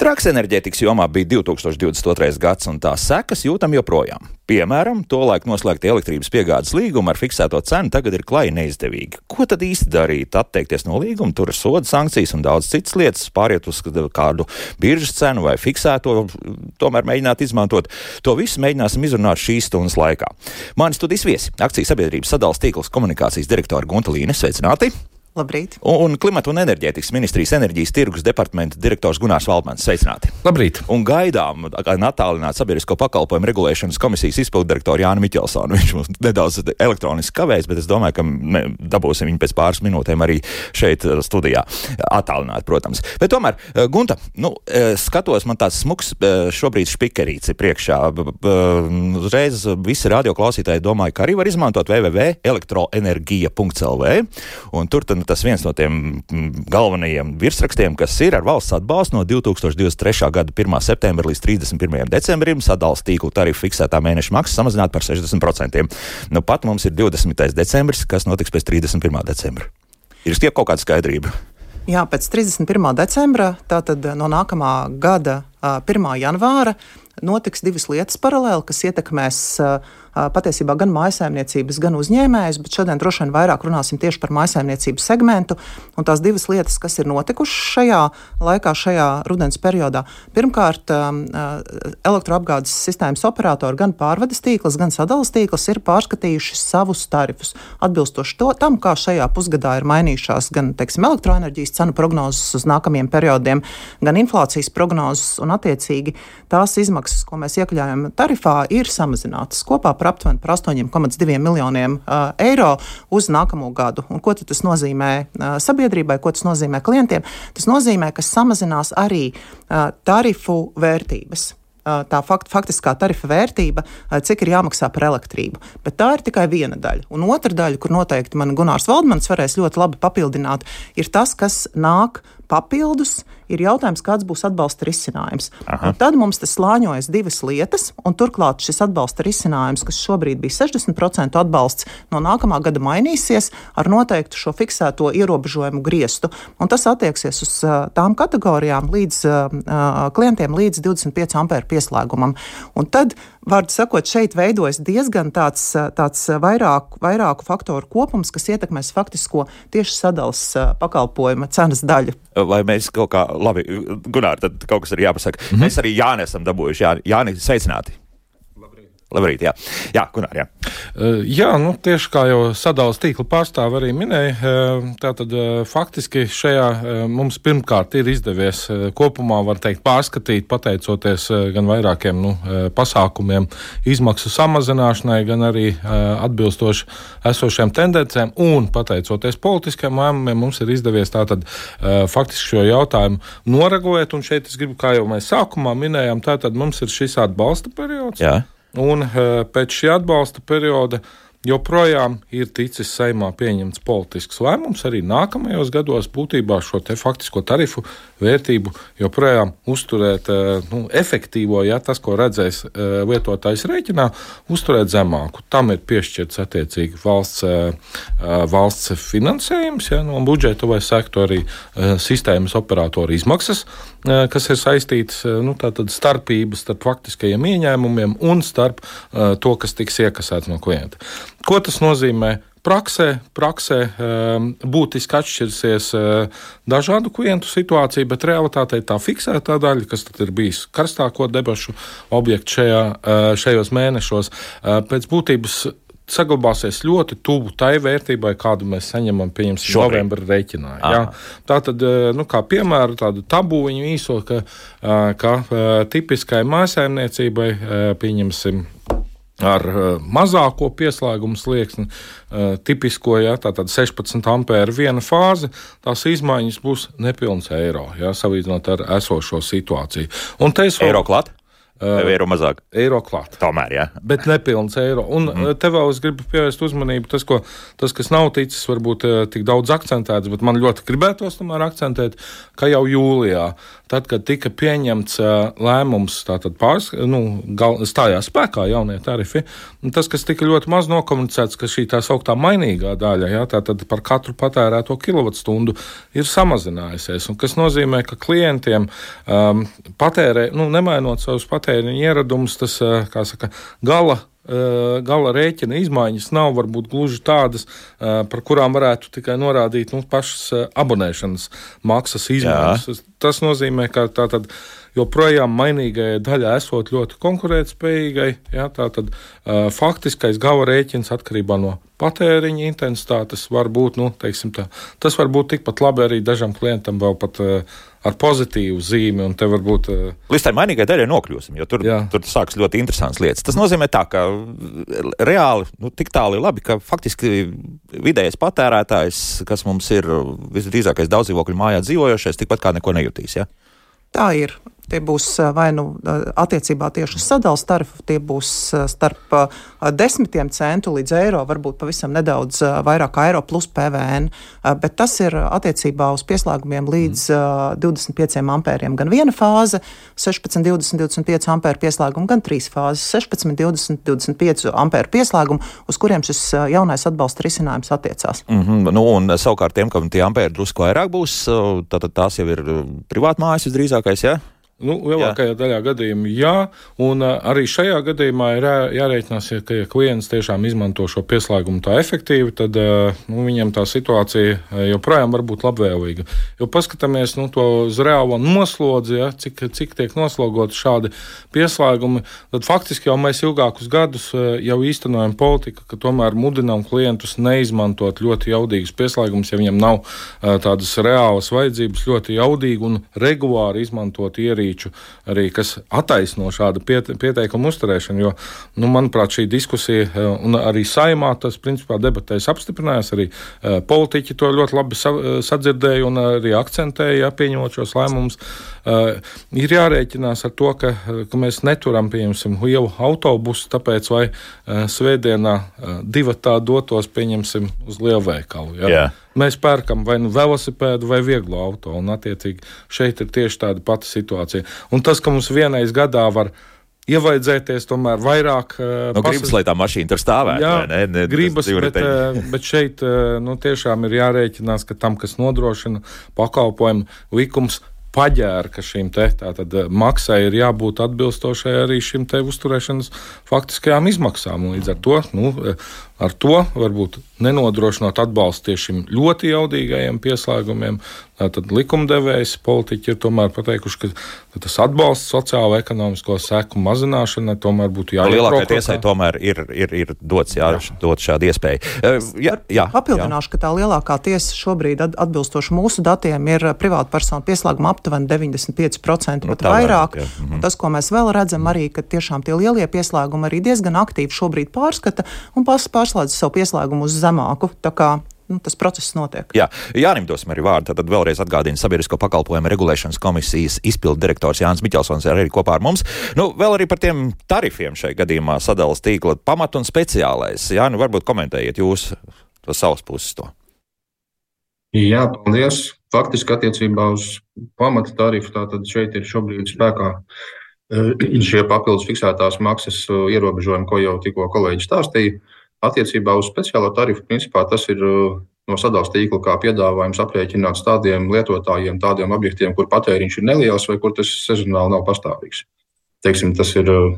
Traks enerģētikas jomā bija 2022. gads, un tās sekas jūtam joprojām. Piemēram, tolaik noslēgta elektrības piegādes līguma ar fiksēto cenu tagad ir klāji neizdevīgi. Ko tad īsti darīt? Atteikties no līguma, tur ir soda sankcijas un daudz citas lietas, pāriet uz kādu biržas cenu vai fiksēto, tomēr mēģināt izmantot. To visu mēģināsim izrunāt šīs stundas laikā. Mani studijas viesi - akcijas sabiedrības sadalījuma tīkls komunikācijas direktora Gunta Līne. Sveicināti! Labrīt. Un klimata un enerģētikas ministrijas enerģijas tirgus departamenta direktors Gunārs Valdmans. Sveicināti! Labrīt! Un gaidām attālināt sabiedrisko pakalpojumu regulēšanas komisijas izpildirektoru Jānu Miķelsonu. Viņš mums nedaudz elektroniski kavēs, bet es domāju, ka dabūsim viņu pēc pāris minūtēm arī šeit uh, studijā. Attālināt, protams. Bet tomēr, uh, Gunta, nu, uh, skatos, man tāds smuks šobrīd špikerīts ir priekšā. Uzreiz visi radioklausītāji domāju, ka arī var izmantot www.elektroenerģija.lv. Un tur tad nu, tas viens no tiem mm, galvenajiem virsrakstiem, kas ir ar valsts atbalstu no 2023. gada 1. septembra līdz 31. decembrim sadalījuma tīklu tarifu fiksētā mēneša maksa samazināt par 60%. Nu, pat mums ir 20. decembris, kas notiks pēc 31. decembra. Ir stiep kaut kāda skaidrība. Jā, pēc 31. decembra, tātad no nākamā gada 1. janvāra, notiks divas lietas paralēli, kas ietekmēs uh, patiesībā gan mājsaimniecības, gan uzņēmējus, bet šodien droši vien vairāk runāsim tieši par mājsaimniecības segmentu un tās divas lietas, kas ir notikušas šajā laikā, šajā rudens periodā. Pirmkārt, elektroapgādes sistēmas operatori, gan pārvades tīkls, gan sadales tīkls ir pārskatījuši savus tarifus atbilstoši to, tam, kā šajā pusgadā ir mainījušās gan teiksim, elektroenerģijas cenu prognozes uz nākamajiem periodiem, gan inflācijas prognozes un attiecīgi tās izmaksas, ko mēs iekļājam tarifā, ir samazinātas kopā par aptuveni par 8,2 miljoniem uh, eiro uz nākamo gadu. Un ko tas nozīmē uh, sabiedrībai, ko tas nozīmē klientiem? Tas nozīmē, ka samazinās arī uh, tarifu vērtības tā fakt, faktiskā tarifa vērtība, cik ir jāmaksā par elektrību. Bet tā ir tikai viena daļa. Un otra daļa, kur noteikti man Gunārs Valdmans varēs ļoti labi papildināt, ir tas, kas nāk papildus ir jautājums, kāds būs atbalsta risinājums. Tad mums tas slāņojas divas lietas, un turklāt šis atbalsta risinājums, kas šobrīd bija 60% atbalsts, no nākamā gada mainīsies ar noteiktu šo fiksēto ierobežojumu griestu. Un tas attieksies uz tām kategorijām līdz klientiem līdz 25 ampēru pieslēgumam. Un tad Vārdu sakot, šeit veidojas diezgan tāds, tāds vairāku, vairāku faktoru kopums, kas ietekmēs faktisko tieši sadales pakalpojuma cenas daļu. Vai mēs kaut kā, labi, Gunār, tad kaut kas ir jāpasaka. Mm -hmm. Mēs arī Jāni esam dabūjuši. Jā, Jāni, sveicināti! Labrīt, jā, jā Gunār, jā. Jā, nu, tieši kā jau sadalījuma tīkla pārstāve arī minēja, tātad faktiski šajā mums pirmkārt ir izdevies kopumā, var teikt, pārskatīt, pateicoties gan vairākiem nu, pasākumiem, izmaksu samazināšanai, gan arī atbilstoši esošiem tendencēm, un pateicoties politiskiem lēmumiem, mums ir izdevies tātad faktiski šo jautājumu noregulēt, un šeit es gribu, kā jau mēs sākumā minējām, tātad mums ir šis atbalsta periods. Jā. Un eh, pēc šī atbalsta perioda joprojām ir ticis saimā pieņemts politisks lēmums arī nākamajos gados būtībā šo te faktisko tarifu vērtību joprojām uzturēt eh, nu, efektīvo, ja tas, ko redzēs eh, lietotājs rēķinā, uzturēt zemāku. Tam ir piešķirts attiecīgi valsts, valsts finansējums ja, no budžeta vai sektu arī sistēmas operatoru izmaksas kas ir saistītas nu, starpības starp faktiskajiem ieņēmumiem un starp to, kas tiks iekasēts no klienta. Ko tas nozīmē? Praksē, praksē būtiski atšķirsies dažādu klientu situācija, bet realitātē tā fiksētā daļa, kas ir bijis karstāko debašu objekts šajā, šajos mēnešos, pēc būtības saglabāsies ļoti tuvu tai vērtībai, kādu mēs saņemam, pieņemsim, novembra rēķinā. Ja? Tā tad, eh, nu, kā piemēru, tādu tabūņu īso, ka, eh, ka eh, tipiskai mājsaimniecībai, pieņemsim, ar mazāko pieslēgumu slieksni, tipisko, ja, tātad 16 ampēru viena fāze, tās izmaiņas būs nepilns eiro, ja, salīdzinot ar esošo situāciju. Un te es vēl... Eiro klāt? Uh, eiro mazāk. Eiro klāt. Tomēr, jā. Bet nepilns eiro. Un mm te vēl es gribu pievērst uzmanību tas, ko, tas kas nav ticis varbūt tik daudz akcentēts, bet man ļoti gribētos tomēr akcentēt, ka jau jūlijā, tad, kad tika pieņemts lēmums, tātad pārs, nu, gal, stājās spēkā jaunie tarifi, tas, kas tika ļoti maz nokomunicēts, ka šī tā sauktā mainīgā daļa, jā, tātad par katru patērēto kilovatstundu ir samazinājusies, un kas nozīmē, ka klientiem um, patērē, nu, nemainot savus patērējumus, patēriņa ieradums, tas saka, gala gala rēķina izmaiņas nav varbūt gluži tādas, par kurām varētu tikai norādīt nu, pašas abonēšanas maksas izmaiņas. Jā. Tas nozīmē, ka tā tad joprojām mainīgajai daļai esot ļoti konkurētspējīgai. Ja, tātad uh, faktiskais gala rēķins atkarībā no patēriņa intensitātes var būt, nu, tā, tas var būt tikpat labi arī dažam klientam vēl pat uh, ar pozitīvu zīmi. Varbūt, uh... Līdz tai mainīgai daļai nokļūsim, jo tur, Jā. tur sākas ļoti interesants lietas. Tas nozīmē, tā, ka reāli nu, tik tālu ir labi, ka faktiski vidējais patērētājs, kas mums ir visdrīzākais daudz dzīvokļu mājā dzīvojošais, tikpat kā neko nejutīs. Ja? Tā ir. Tie būs vai nu attiecībā tieši uz sadalījuma tarifu, tie būs starp desmitiem centu līdz eiro, varbūt pavisam nedaudz vairāk eiro plus PVN. Bet tas ir attiecībā uz pieslēgumiem līdz mm. 25 ampēriem. Gan viena fāze, 16, 20, 25 ampēru pieslēgumu, gan trīs fāzes, 16, 20, 25 ampēru pieslēgumu, uz kuriem šis jaunais atbalsta risinājums attiecās. Mm -hmm. nu, un savukārt tiem, kam tie ampēri drusku vairāk būs, tad tās jau ir privātmājas visdrīzākais. Ja? Nu, lielākajā jā. daļā gadījumu jā, un arī šajā gadījumā ir jā, jārēķinās, ka ja klients tiešām izmanto šo pieslēgumu tā efektīvi, tad nu, viņam tā situācija joprojām var būt labvēlīga. Jo paskatāmies nu, to uz reālo noslodzi, ja, cik, cik tiek noslogoti šādi pieslēgumi, tad faktiski jau mēs ilgākus gadus jau īstenojam politiku, ka tomēr mudinām klientus neizmantot ļoti jaudīgus pieslēgumus, ja viņam nav tādas reālas vajadzības, ļoti jaudīgi un regulāri izmantot ierīci ierīču, arī kas attaisno šādu piete, pieteikumu uzturēšanu. Jo, nu, manuprāt, šī diskusija eh, un arī saimā tas principā debatēs apstiprinājās. Arī uh, politiķi to ļoti labi eh, sadzirdēja un arī akcentēja, ja, pieņemot šos lēmumus. Ir jārēķinās ar to, ka, ka mēs neturam, pieņemsim, lielu autobusu, tāpēc vai svētdienā uh, divi tā dotos, pieņemsim, uz lielveikalu. Ja? Yeah mēs pērkam vai nu velosipēdu vai vieglo auto. Un, attiecīgi, šeit ir tieši tāda pati situācija. Un tas, ka mums vienreiz gadā var ievaidzēties tomēr vairāk. Uh, nu, gribas, lai tā mašīna tur stāvētu. Jā, ne, ne, gribas, bet, uh, bet šeit uh, nu, tiešām ir jārēķinās, ka tam, kas nodrošina pakalpojumu likums, paģēra, ka šīm te tātad, maksai ir jābūt atbilstošai arī šīm te uzturēšanas faktiskajām izmaksām. Līdz ar to nu, Ar to varbūt nenodrošinot atbalstu tieši šim ļoti jaudīgajiem pieslēgumiem. Tad likumdevējs, politiķi ir tomēr pateikuši, ka, tas atbalsts sociālo ekonomisko seku mazināšanai tomēr būtu jāiet. Lielākajai tiesai tomēr ir, ir, ir dots, jā, jā. dot šādu iespēju. Uh, jā, jā, Papildināšu, jā. ka tā lielākā tiesa šobrīd atbilstoši mūsu datiem ir privāta persona pieslēguma aptuveni 95% nu, pat vairāk. vairāk mhm. Tas, ko mēs vēl redzam, arī, ka tiešām tie lielie pieslēgumi arī diezgan aktīvi šobrīd pārskata un pārs, pārs pārslēdz savu pieslēgumu uz zemāku. Nu, tas process notiek. Jā, Jānim dosim arī vārdu. Tad vēlreiz atgādina Sabiedrisko pakalpojumu regulēšanas komisijas izpildu direktors Jānis Miķelsons arī kopā ar mums. Nu, vēl arī par tiem tarifiem šai gadījumā sadalas tīkla pamat un speciālais. Jā, nu varbūt komentējiet jūs to savas puses to. Jā, paldies. Faktiski attiecībā uz pamata tarifu tātad šeit ir šobrīd spēkā eh, šie papildus fiksētās maksas eh, ierobežojumi, ko jau tikko kolēģi stāstīja. Attiecībā uz speciālo tarifu, principā tas ir uh, no sadalījuma tīkla kā piedāvājums aprēķināts tādiem lietotājiem, tādiem objektiem, kur patēriņš ir neliels vai kur tas sezonāli nav pastāvīgs. Teiksim, tas ir uh,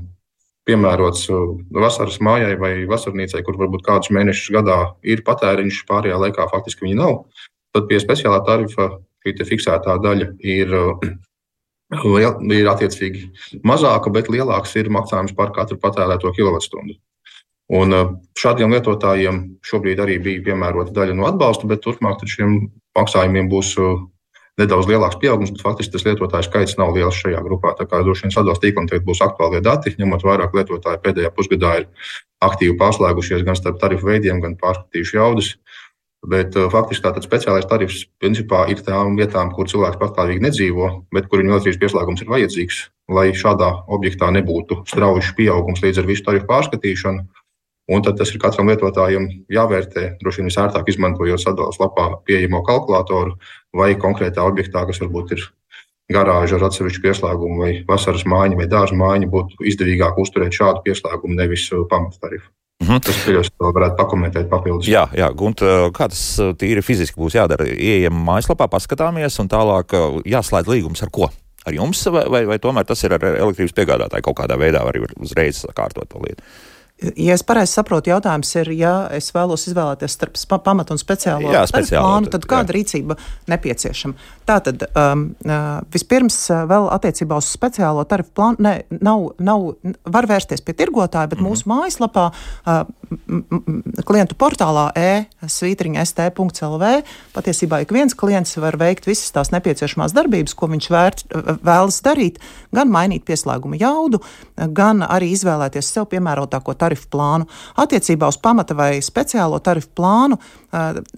piemērots uh, vasaras mājai vai vasarnīcai, kur varbūt kādus mēnešus gadā ir patēriņš, pārējā laikā faktiski viņa nav. Tad pie speciālā tarifa šī fiksētā daļa ir, ir attiecīgi mazāka, bet lielāks ir maksājums par katru patērēto kilovatstundu. Un šādiem lietotājiem šobrīd arī bija piemērota daļa no atbalsta, bet turpmāk šiem maksājumiem būs nedaudz lielāks pieaugums, bet faktiski tas lietotāju skaits nav liels šajā grupā. Tā kā droši vien sadalījuma tīklam tagad būs aktuālie dati, ņemot vairāk lietotāju pēdējā pusgadā ir aktīvi pārslēgušies gan starp tarifu veidiem, gan pārskatījuši jaudas. Bet faktiski tātad speciālais tarifs principā ir tām vietām, kur cilvēks pastāvīgi nedzīvo, bet kur viņa elektrības pieslēgums ir vajadzīgs, lai šādā objektā nebūtu strauji pieaugums līdz ar visu tarifu pārskatīšanu. Un tad tas ir katram lietotājam jāvērtē. Droši vien visērtāk izmantojot sadalījuma lapā pieejamo kalkulātoru vai konkrētā objektā, kas varbūt ir garāža ar atsevišķu pieslēgumu, vai vasaras mājiņa vai dārza mājiņa, būtu izdevīgāk uzturēt šādu pieslēgumu, nevis uh, pamattarifu. Mm -hmm. Tas pieļaus, ka varētu pakomentēt papildus. Jā, jā Gunt, uh, kā tas uh, tīri fiziski būs jādara? Ieejam mājaslapā, paskatāmies, un tālāk jāslēdz līgums ar ko? Ar jums, vai, vai, vai tomēr tas ir ar elektrības piegādātāju kaut kādā veidā, var uzreiz kārtot to lietu? Ja es pareizi saprotu, jautājums ir, ja es vēlos izvēlēties starp pamatu un speciālo jā, plānu, tad kāda jā. rīcība nepieciešama? Tātad um, uh, vispirms uh, vēl attiecībā uz speciālo tarifu plānu ne, nav, nav, var vērsties pie tirgotāja, bet mm -hmm. mūsu mājaslapā, uh, klientu portālā e-svītriņa st.lv patiesībā ik viens klients var veikt visas tās nepieciešamās darbības, ko viņš vērt, vēlas darīt, gan mainīt pieslēguma jaudu, gan arī izvēlēties sev piemērotāko tarifu plānu. Attiecībā uz pamata vai speciālo tarifu plānu,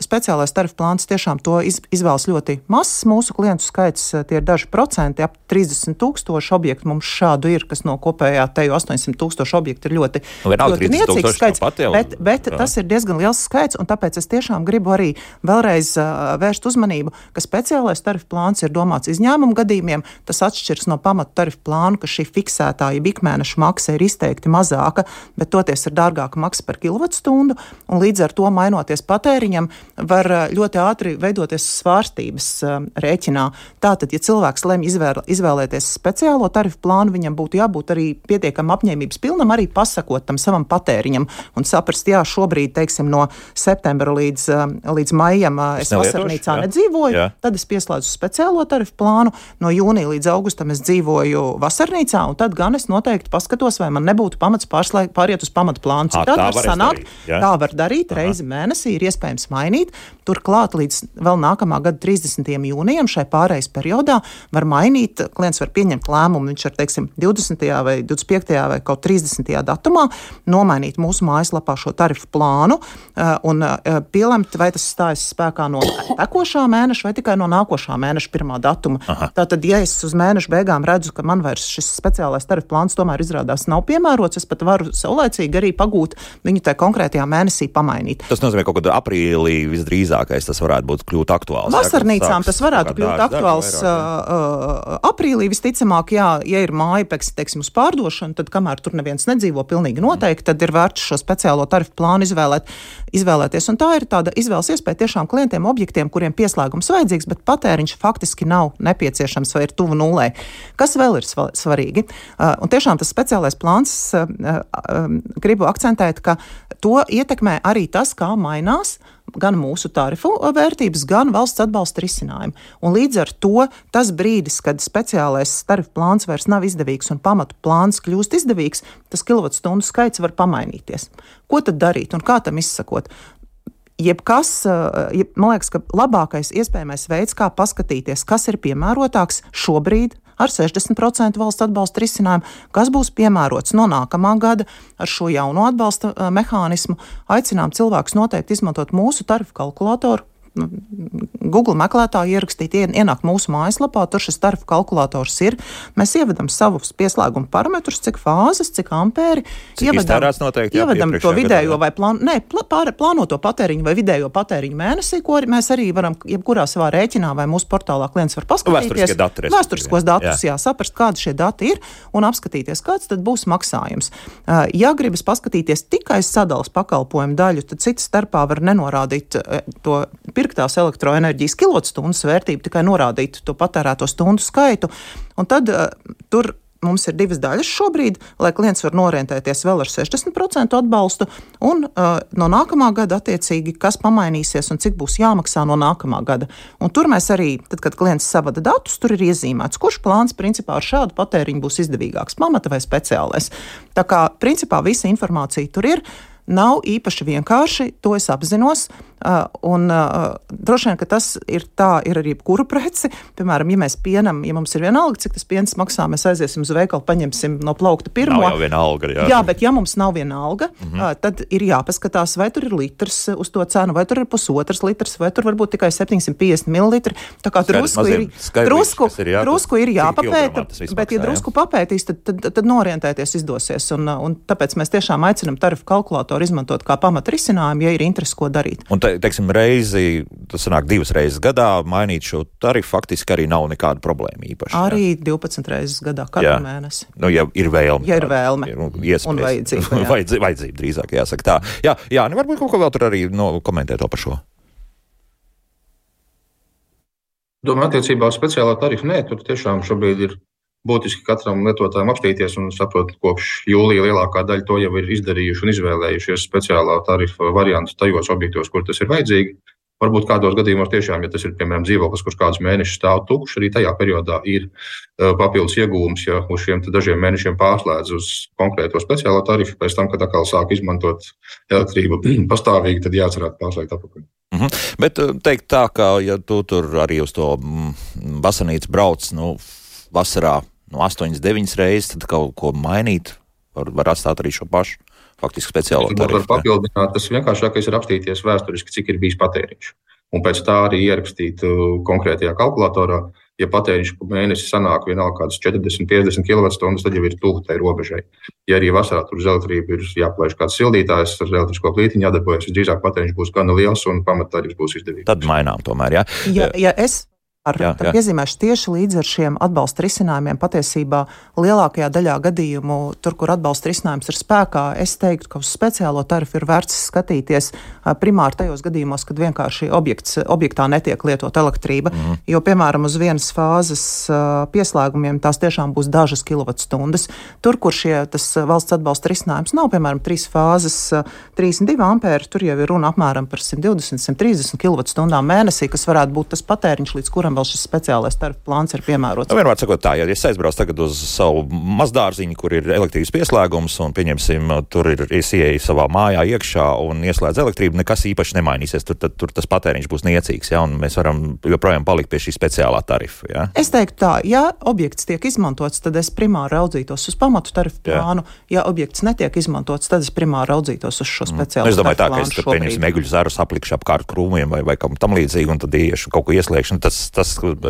speciālais tarifu plāns tiešām to izvēlas ļoti mazs. Mūsu klientu skaits tie ir daži procenti, ap 30 tūkstoši objektu mums šādu ir, kas no kopējā teju 800 tūkstošu objektu ir ļoti, nu, ļoti niecīgs skaits. Jau, bet bet jā. tas ir diezgan liels skaits, un tāpēc es tiešām gribu arī vēlreiz uh, vērst uzmanību, ka speciālais tarifu plāns ir domāts izņēmumu gadījumiem. Tas atšķiras no pamata tarifu plāna, ka šī fiksētā, ja ikmēneša maksa ir izteikti mazāka, bet to toties ir dārgāka maksa par kilovatstundu, un līdz ar to mainoties patēriņam, var eh, ļoti ātri veidoties svārstības uh, rēķinā. Tātad, ja cilvēks lemj izvēl, izvēlēties speciālo tarifu plānu, viņam būtu jābūt arī pietiekami apņēmības pilnam, arī pasakot tam savam patēriņam un saprast, jā, šobrīd, teiksim, no septembra līdz, uh, līdz maijam uh, es vasarnīcā jā. nedzīvoju, jā. tad es pieslēdzu speciālo tarifu plānu, no jūnija līdz augustam es dzīvoju vasarnīcā, un tad gan es noteikti paskatos, vai man nebūtu pamats pārslēgt, pāriet uz pamatplānu. Citādi var sanākt, darīt, ja? tā var darīt Aha. reizi mēnesī, ir iespējams mainīt. Turklāt līdz vēl nākamā gada 30. jūnijam šai pārejas periodā var mainīt, klients var pieņemt lēmumu, viņš var, teiksim, 20. vai 25. vai kaut 30. datumā nomainīt mūsu mājaslapā šo tarifu plānu eh, un eh, pielemt, vai tas stājas spēkā no tekošā mēneša vai tikai no nākošā mēneša pirmā datuma. Aha. Tātad, ja es uz mēneša beigām redzu, ka man vairs šis speciālais tarifu plāns tomēr izrādās nav piemērots, es pat varu saulēcīgi arī pagūt viņu tajā konkrētajā mēnesī pamainīt. Tas nozīmē, ka kaut kādā aprīlī visdrīzākais tas varētu būt kļūt aktuāls. Vasarnīcām jā, tas varētu kļūt dārgi, aktuāls dārgi, vairāk, uh, aprīlī visticamāk, jā, ja ir māja, teiksim, uz pārdošanu, tad kamēr tur neviens nedzīvo pilnīgi noteikti, tad ir vērts šo speciālo tarifu plānu izvēlēt, izvēlēties. Un tā ir tāda izvēles iespēja tiešām klientiem, objektiem, kuriem pieslēgums vajadzīgs, bet patēriņš faktiski nav nepieciešams vai ir tuvu nulē. Kas vēl ir svarīgi? Uh, un tiešām tas speciālais plāns uh, uh, gribu akcentēt, ka to ietekmē arī tas, kā mainās gan mūsu tarifu vērtības, gan valsts atbalsta risinājumi. Un līdz ar to tas brīdis, kad speciālais tarifu plāns vairs nav izdevīgs un pamatu plāns kļūst izdevīgs, tas kilovatstundu skaits var pamainīties. Ko tad darīt un kā tam izsakot? Jebkas, jeb, man liekas, ka labākais iespējamais veids, kā paskatīties, kas ir piemērotāks šobrīd, ar 60% valsts atbalsta risinājumu, kas būs piemērots no nākamā gada ar šo jauno atbalsta eh, mehānismu. Aicinām cilvēkus noteikti izmantot mūsu tarifu kalkulatoru Nu, Google meklētāji ierakstīt, ienākt mūsu mājaslapā, tur šis tarifu kalkulators ir. Mēs ievedam savus pieslēguma parametrus, cik fāzes, cik ampēri. Cik ievedam noteikti, jā, ievedam to vidējo gadā, vai plān, ne, pār, plānoto patēriņu vai vidējo patēriņu mēnesī, ko mēs arī varam, jebkurā savā rēķinā vai mūsu portālā klients var paskatīties. Dati, Vēsturiskos datus, jā. jā, saprast, kādi šie dati ir un apskatīties, kāds tad būs maksājums. Ja gribas paskatīties tikai sadales pakalpojumu daļu, tad cits starpā var nenorādīt to pirktās elektroenerģijas kilovatstundas vērtību, tikai norādīt to patērēto stundu skaitu. Un tad uh, tur mums ir divas daļas šobrīd, lai klients var orientēties vēl ar 60% atbalstu, un uh, no nākamā gada attiecīgi, kas pamainīsies un cik būs jāmaksā no nākamā gada. Un tur mēs arī, tad, kad klients savada datus, tur ir iezīmēts, kurš plāns principā ar šādu patēriņu būs izdevīgāks, pamata vai speciālais. Tā kā principā visa informācija tur ir. Nav īpaši vienkārši, to es apzinos. Un droši vien, ka tas ir tā, ir arī jebkura preci. Piemēram, ja mēs pienam, ja mums ir vienalga, cik tas piens maksā, mēs aiziesim uz veikalu, paņemsim no plaukta pirmo. Nav jau viena alga, jā. jā, bet ja mums nav viena alga, mm -hmm. tad ir jāpaskatās, vai tur ir litrs uz to cenu, vai tur ir pusotrs litrs, vai tur varbūt tikai 750 ml. Tā kā drusku ir, drusku, ir, jā, drusku ir jāpapēta, bet ja drusku papētīs, tad, tad, tad norientēties izdosies. Un, un tāpēc mēs tiešām aicinam tarifu kalkulātoru izmantot kā pamatu risinājumu, ja ir interesi, ko darīt. Un, te, teiksim, reizi, tas sanāk divas reizes gadā, mainīt šo tarifu faktiski arī nav nekāda problēma īpaši. Arī jā. 12 reizes gadā, katru jā. mēnesi. Nu, ja ir vēlme. Ja ir vēlme. Ir, iespējas, un vajadzība. vajadzība, vajadzība drīzāk jāsaka tā. Jā, jā nu varbūt kaut ko vēl tur arī no, komentēt par šo. Domāju, attiecībā uz speciālā tarifu nē, tur tiešām šobrīd ir būtiski katram lietotājam apstīties un saprast, kopš jūlija lielākā daļa to jau ir izdarījuši un izvēlējušies speciālā tarifa variantu tajos objektos, kur tas ir vajadzīgi. Varbūt kādos gadījumos tiešām, ja tas ir piemēram dzīvoklis, kurš kādus mēnešus stāv tukšs, arī tajā periodā ir uh, papildus iegūms, ja uz šiem dažiem mēnešiem pārslēdz uz konkrēto speciālo tarifu, pēc tam, kad atkal sāk izmantot elektrību pastāvīgi, tad jāatcerās pārslēgt atpakaļ. Mm -hmm. Bet teikt tā, ka ja tu tur arī uz to mm, basanīcu brauc, nu, vasarā nu, 8, 9 reizes, tad kaut ko mainīt, var, var atstāt arī šo pašu faktiski speciālo tarifu. Var papildināt, tas vienkāršākais ir apstīties vēsturiski, cik ir bijis patēriņš. Un pēc tā arī ierakstīt uh, konkrētajā kalkulatorā, ja patēriņš mēnesi sanāk vienalga kādas 40, 50 kWh, tad jau ir tuvu tai robežai. Ja arī vasarā tur uz elektrību ir jāplēš kāds sildītājs, ar elektrisko plītiņu jādarbojas, visdrīzāk patēriņš būs gana liels un pamattarifs būs izdevīgs. Tad mainām tomēr, jā. Ja, ja es Ar, jā, jā. Piezīmēšu tieši līdz ar šiem atbalsta risinājumiem. Patiesībā lielākajā daļā gadījumu, tur, kur atbalsta risinājums ir spēkā, es teiktu, ka uz speciālo tarifu ir vērts skatīties primāri tajos gadījumos, kad vienkārši objekts, objektā netiek lietot elektrība. Mm. Jo, piemēram, uz vienas fāzes pieslēgumiem tās tiešām būs dažas kilovatstundas. Tur, kur šie, tas valsts atbalsta risinājums nav, piemēram, trīs fāzes, 32 ampēri, tur jau ir runa apmēram par 120, 130 kWh mēnesī, kas varētu būt tas patēriņš, līdz kuram kuram vēl šis speciālais tarifu plāns ir piemērots. Nu, vienmēr sakot, tā, ja es aizbraucu tagad uz savu mazdārziņu, kur ir elektrības pieslēgums, un pieņemsim, tur ir ieeja savā mājā iekšā un ieslēdz elektrību, nekas īpaši nemainīsies. Tur, tad, tur tas patēriņš būs niecīgs, ja, un mēs varam joprojām palikt pie šī speciālā tarifa. Ja. Es teiktu tā, ja objekts tiek izmantots, tad es primāri raudzītos uz pamatu tarifu plānu. Jā. Ja objekts netiek izmantots, tad es primāri raudzītos uz šo speciālo. Mm. Es domāju, tā, ka es tur pieņemsim eguļu zarus, aplikšu apkārt krūmiem vai, vai kam tam līdzīgi, un tad iešu kaut ko ieslēgšu. Tas, tas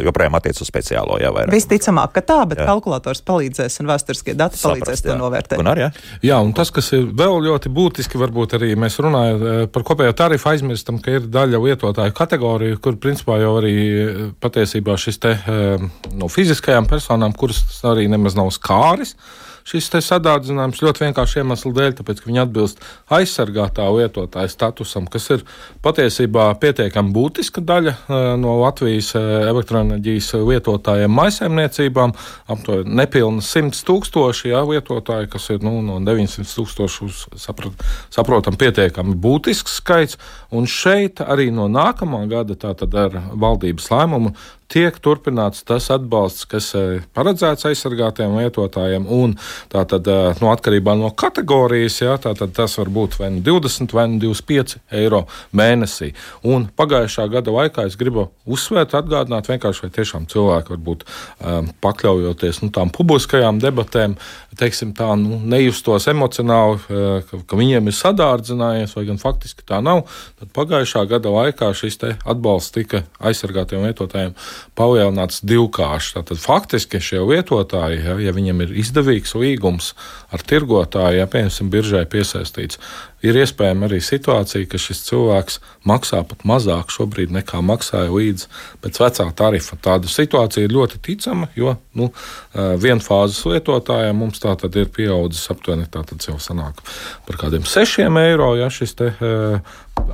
joprojām attiec uz speciālo. Jā, vairāk. Visticamāk, ka tā, bet jā. kalkulators palīdzēs un vēsturiskie dati Saprast, palīdzēs jā. to novērtēt. Un arī, jā. jā, un tas, kas ir vēl ļoti būtiski, varbūt arī mēs runājam eh, par kopējo tarifu, aizmirstam, ka ir daļa lietotāju kategoriju, kur principā jau arī eh, patiesībā šis te eh, no fiziskajām personām, kuras arī nemaz nav skāris šis sadārdzinājums ļoti vienkārši iemeslu dēļ, tāpēc, ka viņi atbilst aizsargātā lietotāja statusam, kas ir patiesībā pietiekami būtiska daļa eh, no Latvijas eh, elektroenerģijas lietotājiem maisaimniecībām. Aptuveni nepilni 100 tūkstoši jā, lietotāji, kas ir nu, no 900 tūkstošu uz saprat, saprotam pietiekami būtisks skaits. Un šeit arī no nākamā gada, tātad ar valdības lēmumu, tiek turpināts tas atbalsts, kas eh, paredzēts aizsargātiem lietotājiem. Un tātad, eh, no atkarībā no kategorijas, jā, tātad tas var būt vai nu 20 vai nu 25 eiro mēnesī. Un pagājušā gada laikā es gribu uzsvērt, atgādināt, vienkārši vai tiešām cilvēki varbūt um, pakļaujoties nu, tām publiskajām debatēm, teiksim, tā nu, nejustos emocionāli, ka, ka viņiem ir sadārdzinājies, vai gan faktiski tā nav. Tad pagājušā gada laikā šis atbalsts tika aizsargātiem lietotājiem palielināts divkārši. Tātad faktiski šie lietotāji, ja, ja viņiem ir izdevīgs līgums ar tirgotāju, ja piemēram, biržai piesaistīts, ir iespējama arī situācija, ka šis cilvēks maksā pat mazāk šobrīd nekā maksāja līdz pēc vecā tarifa. Tāda situācija ir ļoti ticama, jo nu, vienfāzes lietotājiem mums tā tad ir pieaudzis aptuveni tā tad jau sanāk par kādiem sešiem eiro, ja šis te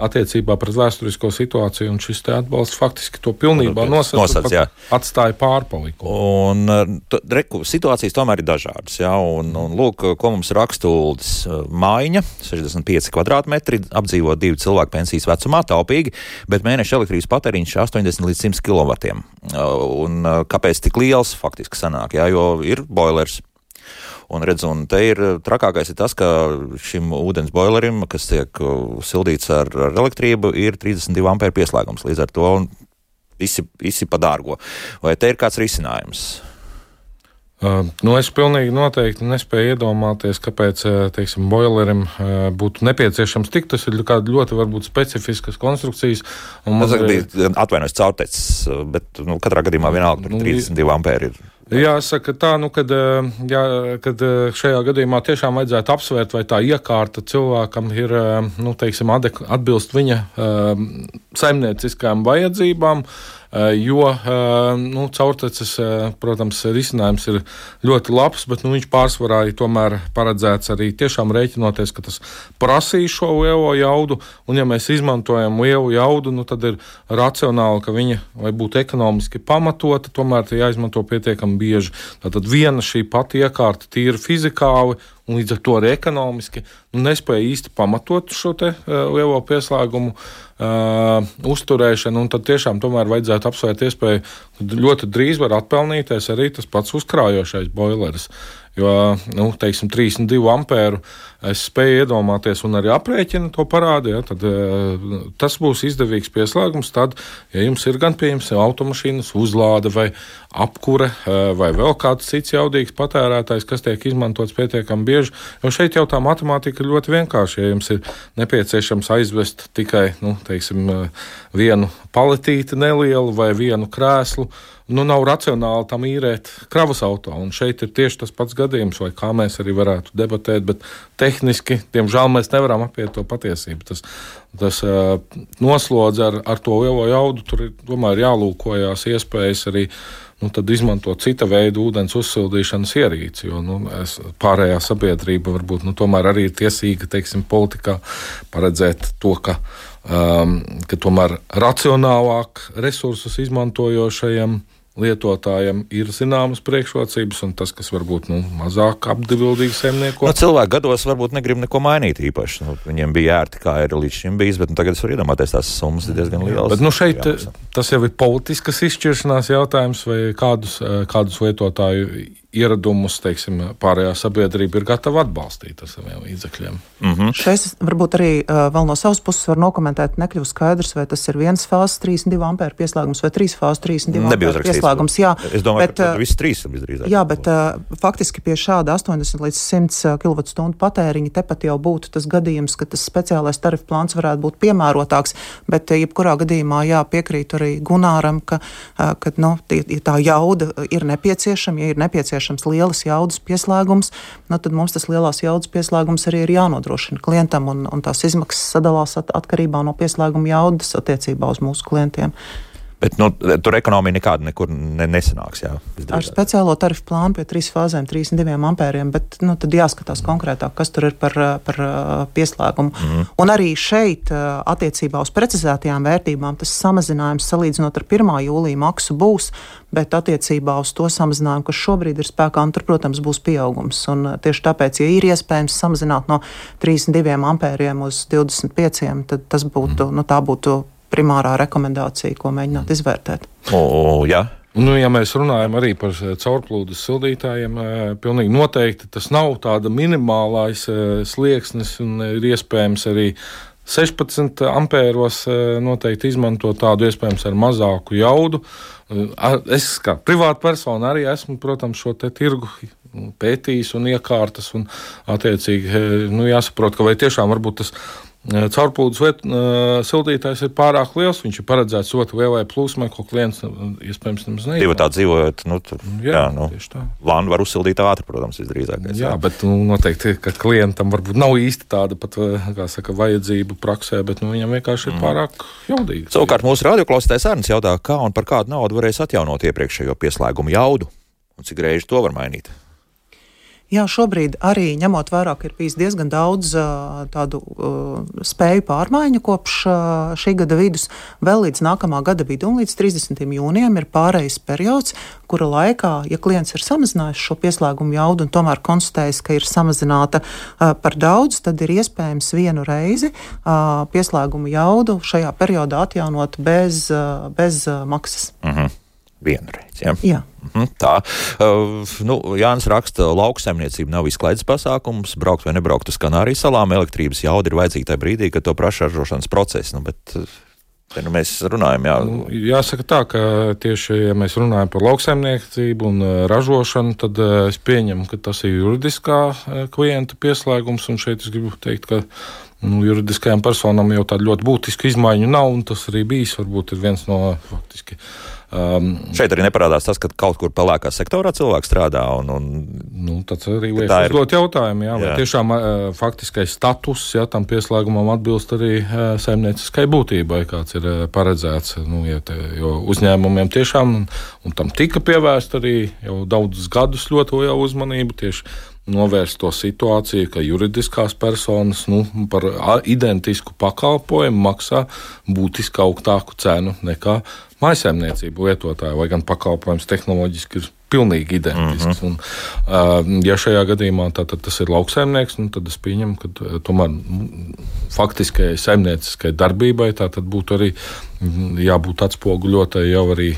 attiecībā pret vēsturisko situāciju, un šis atbalsts faktiski to pilnībā nosacīja. Atstāja pārpalikumu. Un, t, reku, situācijas tomēr ir dažādas. Ja, un, un lūk, ko mums raksta Uldis Maiņa, 65 kvadrātmetri, apdzīvo divu cilvēku pensijas vecumā, taupīgi, bet mēneša elektrības patēriņš 80 līdz 100 kW. Un kāpēc tik liels faktiski sanāk? Ja, jo ir boilers Un, redz, un te ir trakākais ir tas, ka šim ūdens boilerim, kas tiek sildīts ar, ar elektrību, ir 32 ampēru pieslēgums. Līdz ar to visi, visi pa dārgo. Vai te ir kāds risinājums? Uh, nu es pilnīgi noteikti nespēju iedomāties, kāpēc teiksim, boilerim uh, būtu nepieciešams tik. Tas ir ļoti varbūt, specifiskas konstrukcijas. Tas ir bija atvainojums caurtecis, bet nu, katrā gadījumā vienalga nu, 32 ampēri ir. Jāsaka tā, nu, kad, jā, kad šajā gadījumā tiešām vajadzētu apsvērt, vai tā iekārta cilvēkam ir, nu, teiksim, atbilst viņa saimnieciskajām vajadzībām. Uh, Eh, jo eh, nu, caurteces, eh, protams, risinājums ir ļoti labs, bet nu, viņš pārsvarā ir tomēr paredzēts arī tiešām rēķinoties, ka tas prasīs šo lielo jaudu, un ja mēs izmantojam lielu jaudu, nu, tad ir racionāli, ka viņa vai būtu ekonomiski pamatota, tomēr tā jāizmanto pietiekami bieži. Tātad viena šī pati iekārta tīri fizikāli un līdz ar to arī ekonomiski nu, nespēja īsti pamatot šo te, uh, lielo pieslēgumu uh, uzturēšanu. Tad tiešām tomēr vajadzētu apsvērt iespēju, ļoti drīz var atpelnīties arī tas pats uzkrājošais boileris. Jo nu, teiksim, 32 ampēru es spēju iedomāties, un arī aprēķina to parāda. Ja, tad, uh, tas būs izdevīgs pieslēgums. Tad, ja jums ir gan pieejams automašīnas uzlāde vai apkure uh, vai vēl kāds cits jaudīgs patērētājs, kas tiek izmantots pietiekami bieži, jo šeit jau tā matemātika ir ļoti vienkārša. Ja jums ir nepieciešams aizvest tikai nu, teiksim, uh, vienu paletīti nelielu vai vienu krēslu, nu, nav racionāli tam īrēt kravas auto. Un šeit ir tieši tas pats gadījums, vai kā mēs arī varētu debatēt, bet tehniski, diemžēl, mēs nevaram apiet to patiesību. Tas, tas uh, noslodz ar, ar to lielo jaudu, tur ir tomēr jālūkojas iespējas arī. Nu, tad izmantot cita veida ūdens uzsildīšanas ierīci. Jo nu, es, pārējā sabiedrība varbūt nu, arī ir tiesīga teiksim, politikā paredzēt to, ka um, ka tomēr racionālāk resursus izmantojošajiem lietotājiem ir zināmas priekšrocības, un tas, kas varbūt nu, mazāk apbildīgi saimnieko. Nu, cilvēki gados varbūt negrib neko mainīt īpaši. Nu, viņiem bija ērti, kā ir līdz šim bijis, bet nu, tagad es varu iedomāties, tās summas ir diezgan lielas. Bet, nu, šeit jā, tas jau ir politiskas izšķiršanās jautājums, vai kādus, eh, kādus lietotāju ieradumus, teiksim, pārējā sabiedrība ir gatava atbalstīt ar saviem līdzekļiem. Mm -hmm. Šeit varbūt arī uh, vēl no savas puses var nokomentēt, nekļūst skaidrs, vai tas ir viens fāzes 32 ampēru pieslēgums vai trīs fāzes 32 ampēru pieslēgums. Jā, es domāju, bet, ka viss trīs ir visdrīzāk. Jā, bet uh, faktiski pie šāda 80 līdz 100 kWh patēriņa tepat jau būtu tas gadījums, ka tas speciālais tarifu plāns varētu būt piemērotāks, bet uh, jebkurā gadījumā jā, piekrītu arī Gunāram, ka, uh, ka nu, tā jauda ir nepieciešama, ja ir nepieciešama nepieciešams lielas jaudas pieslēgums, nu, tad mums tas lielās jaudas pieslēgums arī ir jānodrošina klientam, un, un tās izmaksas sadalās at, atkarībā no pieslēguma jaudas attiecībā uz mūsu klientiem. Bet nu, tur ekonomija nekāda nekur ne, nesanāks. Jā, ar speciālo tarifu plānu pie trīs fāzēm, 32 ampēriem, bet nu, tad jāskatās konkrētāk, kas tur ir par, par pieslēgumu. Mm -hmm. Un arī šeit, attiecībā uz precizētajām vērtībām, tas samazinājums salīdzinot ar 1. jūlija maksu būs, bet attiecībā uz to samazinājumu, kas šobrīd ir spēkā, tur, protams, būs pieaugums. Un tieši tāpēc, ja ir iespējams samazināt no 32 ampēriem uz 25, tad tas būtu, mm. nu, tā būtu primārā rekomendācija, ko mēģināt izvērtēt. O, jā. Nu, ja mēs runājam arī par caurplūdes sildītājiem, pilnīgi noteikti tas nav tāds minimālais slieksnis un ir iespējams arī 16 ampēros noteikti izmantot tādu iespējams ar mazāku jaudu. Es kā privāta persona arī esmu, protams, šo tirgu pētījis un iekārtas un attiecīgi nu, jāsaprot, ka vai tiešām varbūt tas ir Caurplūdes sildītājs ir pārāk liels. Viņš ir paredzēts ļoti lielai plūsmai, ko klients iespējams nemaz nezina. Divi tādi dzīvojot, nu, tur, jā, jā, nu, tā. Lānu var uzsildīt ātri, protams, visdrīzākais. Jā, jā, bet nu, noteikti, ka klientam varbūt nav īsti tāda pat, kā saka, vajadzība praksē, bet nu, viņam vienkārši ir mm. pārāk jaudīgi. Savukārt mūsu radioklausītājs Ernsts jautā, kā un par kādu naudu varēs atjaunot iepriekšējo pieslēgumu jaudu un cik reizi to var mainīt. Jā, šobrīd arī ņemot vērā, ka ir bijis diezgan daudz uh, tādu uh, spēju pārmaiņu kopš uh, šī gada vidus, vēl līdz nākamā gada vidum, līdz 30. jūnijam, ir pārejas periods, kura laikā, ja klients ir samazinājis šo pieslēgumu jaudu un tomēr konstatējis, ka ir samazināta par daudz, tad ir iespējams vienu reizi pieslēgumu jaudu šajā periodā atjaunot bez, bez maksas. Mhm. Vienreiz. Ja? Jā. Mhm, tā. Uh, nu, Jānis raksta, lauksaimniecība nav izklaides pasākums. Braukt vai nebraukt uz Kanārijas salām, elektrības jauda ir vajadzīga tajā brīdī, kad to prasa ražošanas process. Nu, bet, Te nu mēs runājam, jā. Nu, jāsaka tā, ka tieši, ja mēs runājam par lauksaimniecību un ražošanu, tad es pieņemu, ka tas ir juridiskā klienta pieslēgums. Un šeit es gribu teikt, ka nu, juridiskajām personām jau tādu ļoti būtisku izmaiņu nav, un tas arī bijis varbūt viens no faktiski Um, Šeit arī neparādās tas, ka kaut kur pelēkā sektorā cilvēks strādā. Un, un, nu, tas arī liek uzdot jautājumu, jā, vai jā. tiešām uh, faktiskais status jā, tam pieslēgumam atbilst arī uh, saimnieciskai būtībai, kāds ir uh, paredzēts. Nu, ja te, jo uzņēmumiem tiešām, un, un tam tika pievērsta arī jau daudzus gadus ļoti liela uzmanība tieši novērst to situāciju, ka juridiskās personas nu, par identisku pakalpojumu maksā būtiski augstāku cenu nekā maisaimniecību lietotāji, lai gan pakalpojums tehnoloģiski ir pilnīgi identisks. Mm -hmm. un, ja šajā gadījumā tā, tas ir lauksaimnieks, nu, tad es pieņemu, ka tomēr faktiskajai saimnieciskai darbībai tā būtu arī jābūt atspoguļotai jau arī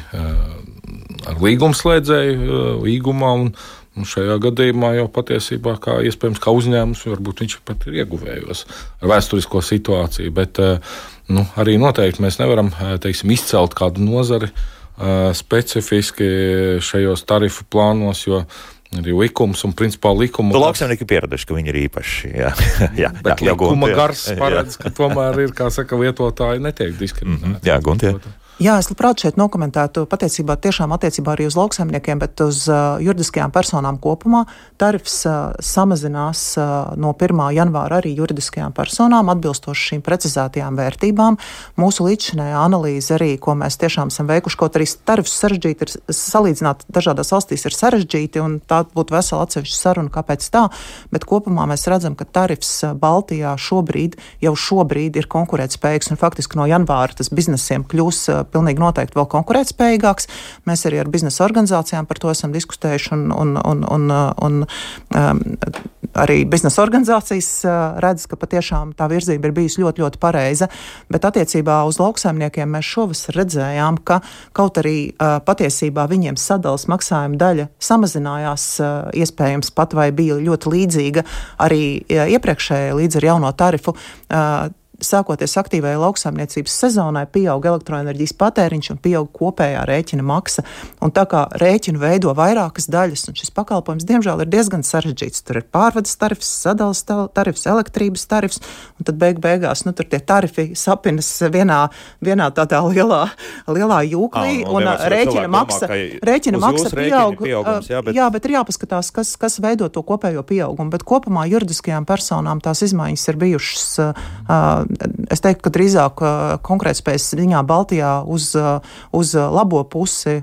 ar līgumslēdzēju līgumā. Un, Un šajā gadījumā jau patiesībā, kā iespējams, kā uzņēmums, varbūt viņš pat ir ieguvējos ar vēsturisko situāciju. Bet nu, arī noteikti mēs nevaram teiksim, izcelt kādu nozari specifiski šajos tarifu plānos, jo arī likums un principā likuma. Nu, lauksaimnieki pieraduši, ka viņi ir īpaši. Jā, jā, bet jā, likuma jā, gars paredz, ka tomēr ir, kā saka, lietotāji netiek diskriminēti. Mm -hmm, jā, Guntie. Jā, es labprāt šeit nokomentētu patiesībā tiešām attiecībā arī uz lauksaimniekiem, bet uz uh, juridiskajām personām kopumā. Tarifs uh, samazinās uh, no 1. janvāra arī juridiskajām personām atbilstoši šīm precizētajām vērtībām. Mūsu līdzšinējā analīze arī, ko mēs tiešām esam veikuši, kaut arī tarifs sarežģīti ir salīdzināt dažādās valstīs ir sarežģīti, un tā būtu vesela atsevišķa saruna, kāpēc tā, bet kopumā mēs redzam, ka tarifs uh, Baltijā šobrīd, jau šobrīd ir konkurētspējīgs, un faktiski no janvāra tas biznesiem kļūs uh, pilnīgi noteikti vēl konkurētspējīgāks. Mēs arī ar biznesa organizācijām par to esam diskutējuši, un, un, un, un, un um, arī biznesa organizācijas uh, redz, ka patiešām tā virzība ir bijusi ļoti, ļoti pareiza. Bet attiecībā uz lauksaimniekiem mēs šovasar redzējām, ka kaut arī uh, patiesībā viņiem sadalas maksājuma daļa samazinājās, uh, iespējams pat vai bija ļoti līdzīga arī uh, iepriekšējai līdz ar jauno tarifu. Uh, sākoties aktīvai lauksaimniecības sezonai, pieaug elektroenerģijas patēriņš un pieaug kopējā rēķina maksa. Un tā kā rēķinu veido vairākas daļas, un šis pakalpojums, diemžēl, ir diezgan sarežģīts. Tur ir pārvades tarifs, sadales tarifs, elektrības tarifs, un tad beig beigās nu, tur tie tarifi sapinas vienā, vienā tādā lielā, lielā jūklī, ah, un, un rēķina maksa, domā, rēķina maksa pieaug. Jā bet... jā, bet ir jāpaskatās, kas, kas veido to kopējo pieaugumu. Bet kopumā juridiskajām personām tās izmaiņas ir bijušas uh, es teiktu, ka drīzāk konkurētspējas ziņā Baltijā uz, uz labo pusi.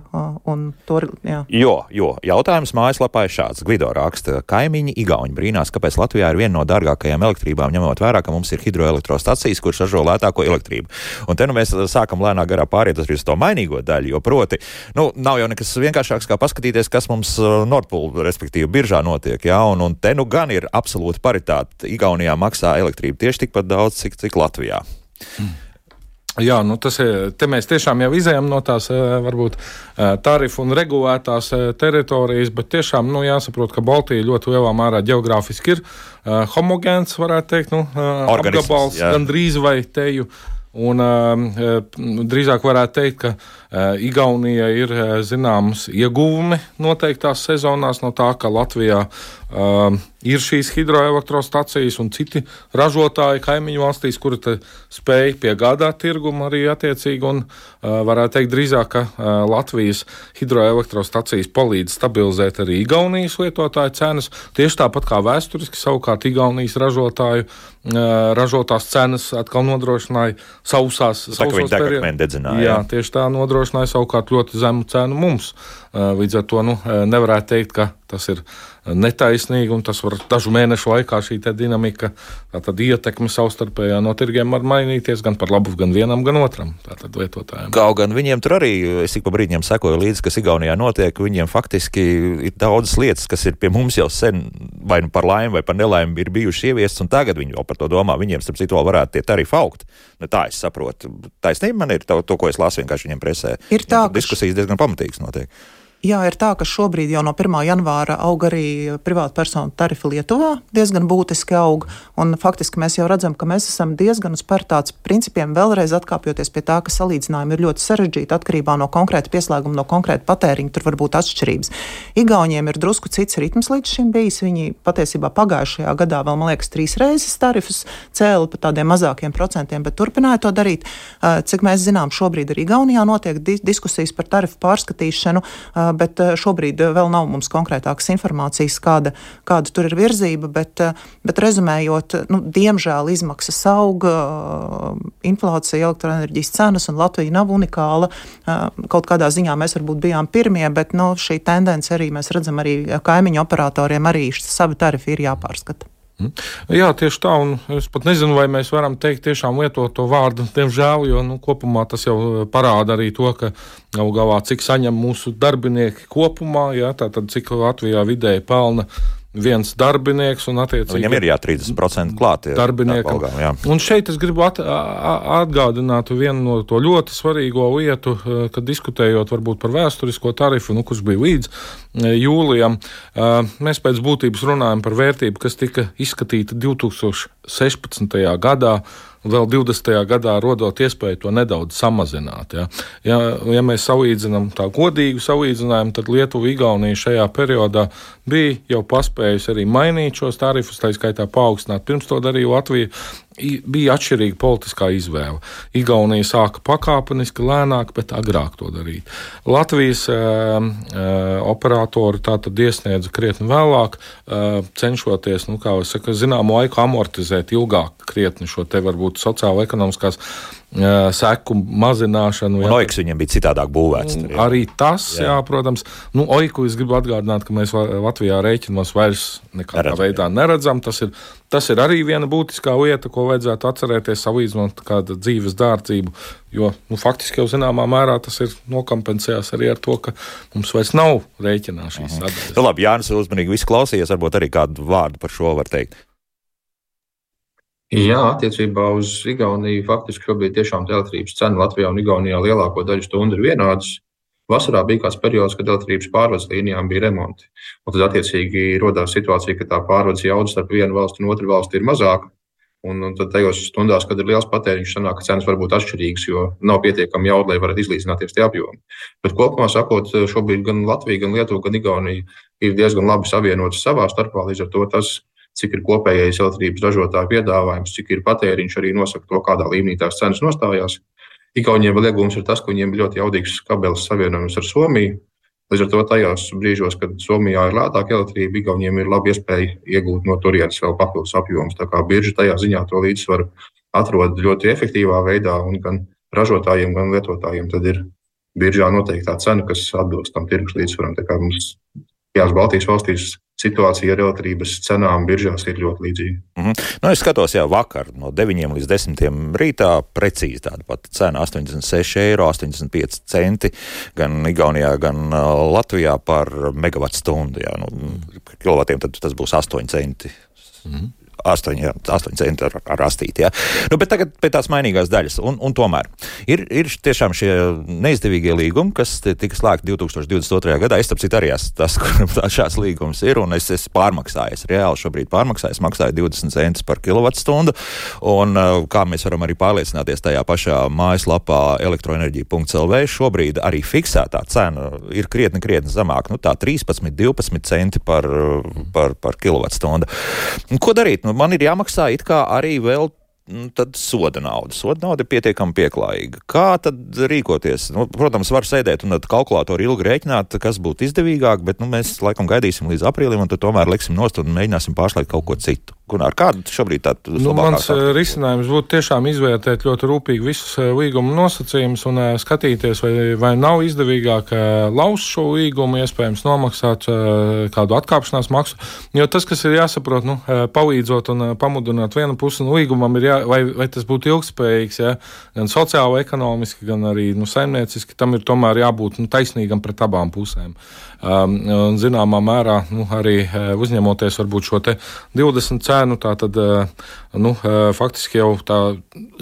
To, jā. jo, jo jautājums mājaslapā ir šāds. Gvido raksta, kaimiņi Igauni brīnās, kāpēc Latvijā ir viena no dārgākajām elektrībām, ņemot vērā, ka mums ir hidroelektrostacijas, kuras ražo lētāko elektrību. Un te nu mēs sākam lēnā garā pāriet uz to mainīgo daļu, jo proti, nu, nav jau nekas vienkāršāks, kā paskatīties, kas mums Nordpūlī, respektīvi, biržā notiek. Ja? Un, un te nu gan ir absolūta paritāte. Igaunijā maksā elektrību tieši tikpat daudz, cik, cik Latvijā. Hmm. Jā, nu tas ir. Te mēs tiešām jau izējām no tās eh, varbūt eh, tarifu un regulētās eh, teritorijas, bet tiešām nu, jāsaprot, ka Baltija ļoti lielā mērā geogrāfiski ir homogēns, varētu teikt, nu, apgabals gandrīz vai teju. Un, uh, drīzāk varētu teikt, ka uh, Igaunija ir uh, zināms ieguvumi noteiktās sezonās no tā, ka Latvijā uh, ir šīs hidroelektrostacijas un citi ražotāji kaimiņu valstīs, kuri spēj piegādāt tirgumu arī attiecīgi. Un, uh, varētu teikt, drīzāk, ka uh, Latvijas hidroelektrostacijas palīdz stabilizēt arī Igaunijas lietotāju cenas. Tieši tāpat kā vēsturiski, savukārt Igaunijas ražotāju ražotās cenas atkal nodrošināja sausās, periodos. Jā, tieši tā nodrošināja savukārt ļoti zemu cenu mums. Līdz ar to nu, nevarētu teikt, ka tas ir netaisnīgi, un tas var dažu mēnešu laikā šī dinamika, tātad ietekme savstarpējā no tirgiem var mainīties gan par labu gan vienam, gan otram lietotājiem. Kaut gan viņiem tur arī, es ik pa brīdiem sekoju līdzi, kas Igaunijā notiek, viņiem faktiski ir daudzas lietas, kas ir pie mums jau sen vai nu par laimi vai par nelaimi ir bijušas ieviestas, un tagad viņi jau par to domā. Viņiem, starp citu, varētu tie tarifi augt. Nu, tā es saprotu. Taisnība man ir to, to ko es lasu vienkārši viņiem presē. Ir tā, ka diskusijas diezgan pamatīgas notiek. Jā, ir tā, ka šobrīd jau no 1. janvāra aug arī privātpersonu tarifi Lietuvā, diezgan būtiski aug. Faktiski mēs jau redzam, ka mēs esam diezgan uz pārtāds principiem, vēlreiz atkāpjoties pie tā, ka salīdzinājumi ir ļoti sarežģīti atkarībā no konkrēta pieslēguma, no konkrēta patēriņa. Tur var būt atšķirības. Igauniem ir drusku cits ritms līdz šim bijis. Viņi patiesībā pagājušajā gadā vēl, man liekas, trīs reizes tarifus cēla pa tādiem mazākiem procentiem, bet turpināja to darīt. Cik mēs zinām, šobrīd arī Igaunijā notiek diskusijas par tarifu pārskatīšanu bet eh, šobrīd eh, vēl nav mums konkrētākas informācijas, kāda, kāda tur ir virzība. Bet, eh, bet rezumējot, nu, diemžēl izmaksas auga, inflācija, elektroenerģijas cenas, un Latvija nav unikāla. Kaut kādā ziņā mēs varbūt bijām pirmie, bet nu, šī tendence arī mēs redzam arī kaimiņu operatoriem, arī savi tarifi ir jāpārskata. Mhm. Jā, tieši tā, un es pat nezinu, vai mēs varam teikt, tiešām lietot to vārdu, diemžēl, jo nu, kopumā tas jau parāda arī to, ka galu galā cik saņem mūsu darbinieki kopumā, jā, tātad cik Latvijā vidēji pelna viens darbinieks un attiecīgi. Viņam ir jā, 30% klāt. Darbiniekam. Algām, jā. un šeit es gribu at, atgādināt vienu no to ļoti svarīgo lietu, kad diskutējot varbūt par vēsturisko tarifu, nu, kurš bija līdz jūlijam. Mēs pēc būtības runājam par vērtību, kas tika izskatīta 2016. gadā vēl 20. gadā rodot iespēju to nedaudz samazināt. Ja, ja, ja mēs salīdzinām tā godīgu salīdzinājumu, tad Lietuva, Igaunija šajā periodā bija jau paspējusi arī mainīt šos tarifus, tā skaitā paaugstināt. Pirms to darīja Latvija bija atšķirīga politiskā izvēle. Igaunija sāka pakāpeniski, lēnāk, bet agrāk to darīt. Latvijas uh, uh, operatori tātad iesniedza krietni vēlāk, uh, cenšoties, nu, kā jau saka, zināmu laiku amortizēt ilgāk krietni šo te varbūt sociālo-ekonomiskās seku mazināšanu. Un Oiks viņiem bija citādāk būvēts. Tur, jā. Arī tas, jā, jā protams. Nu, Oiku es gribu atgādināt, ka mēs Latvijā rēķinos vairs nekādā neredzam. veidā neredzam. Tas ir, tas ir arī viena būtiskā lieta, ko vajadzētu atcerēties, salīdzinot kādu dzīves dārdzību. Jo nu, faktiski jau zināmā mērā tas ir nokompensējis arī ar to, ka mums vairs nav rēķinā šīs mhm. Nu, labi, Jānis uzmanīgi visu klausījies, varbūt arī kādu vārdu par šo var teikt. Jā, attiecībā uz Igauniju faktiski šobrīd tiešām elektrības cena Latvijā un Igaunijā lielāko daļu stundu ir vienādas. Vasarā bija kāds periods, kad elektrības pārvades līnijām bija remonti. Un tad, attiecīgi, radās situācija, ka tā pārvades jauda starp vienu valsti un otru valsti ir mazāka. Un, un tad tajos stundās, kad ir liels patēriņš, sanāk, ka cenas var būt atšķirīgas, jo nav pietiekami jauda, lai varētu izlīdzināties tie apjomi. Bet kopumā sakot, šobrīd gan Latvija, gan Lietuva, gan Igaunija ir diezgan labi savienotas savā starpā. Līdz ar to tas cik ir kopējais elektrības ražotāju piedāvājums, cik ir patēriņš, arī nosaka to, kādā līmenī tās cenas nostājās. Igauniem vēl iegūms ir tas, ka viņiem ir ļoti jaudīgs kabelis savienojums ar Somiju. Līdz ar to tajos brīžos, kad Somijā ir lētāka elektrība, Igauniem ir laba iespēja iegūt no turienes vēl papildus apjomus. Tā kā birža tajā ziņā to līdzsvaru atrod ļoti efektīvā veidā, un gan ražotājiem, gan lietotājiem tad ir biržā noteiktā cena, kas atbilst tam tirgus līdzsvaram. Tā kā mums Jās Baltijas valstīs situācija ar elektrības cenām biržās ir ļoti līdzīga. Mm -hmm. nu, es skatos, jau vakar no 9 līdz 10 rītā precīzi tāda pati cena - 86 eiro 85 centi gan Igaunijā, gan Latvijā par megawatu stundu. Jā, nu, kilovatiem tad tas būs 8 centi. Mm -hmm. 8, 8 centi ar, ar astīti. Ja? Nu, bet tagad pie tās mainīgās daļas. Un, un tomēr ir, ir tiešām šie neizdevīgie līgumi, kas tika slēgti 2022. gadā. Es citu arī esmu tas, kuram šāds līgums ir, es esmu pārmaksājis. Reāli šobrīd pārmaksājis, maksāju 20 centus par kilovatstundu. Un uh, kā mēs varam arī pārliecināties tajā pašā mājaslapā elektroenerģija.lv, šobrīd arī fiksētā cena ir krietni, krietni zemāka. Nu, tā 13, 12 centi par, par, par kilovatstundu. Ko darīt? Nu, man ir jāmaksā it kā arī vēl nu, tad soda nauda. Soda nauda ir pietiekami pieklājīga. Kā tad rīkoties? Nu, protams, var sēdēt un kalkulātoru ilgi rēķināt, kas būtu izdevīgāk, bet nu, mēs laikam gaidīsim līdz aprīlim, un tad tomēr liksim nost un mēģināsim pārslēgt kaut ko citu. Gunār, kāda šobrīd tāda nu, mans tā? risinājums būtu tiešām izvērtēt ļoti rūpīgi visus līguma nosacījumus un skatīties, vai, vai nav izdevīgāk laust šo līgumu, iespējams nomaksāt kādu atkāpšanās maksu. Jo tas, kas ir jāsaprot, nu, palīdzot un pamudināt vienu pusi no līgumam, ir jā, vai, vai tas būtu ilgspējīgs, ja? gan sociāli, ekonomiski, gan arī nu, saimnieciski, tam ir tomēr jābūt nu, taisnīgam pret abām pusēm. Um, un, zināmā mērā nu, arī uzņemoties varbūt šo 20 cenu, tā tad nu, faktiski jau tā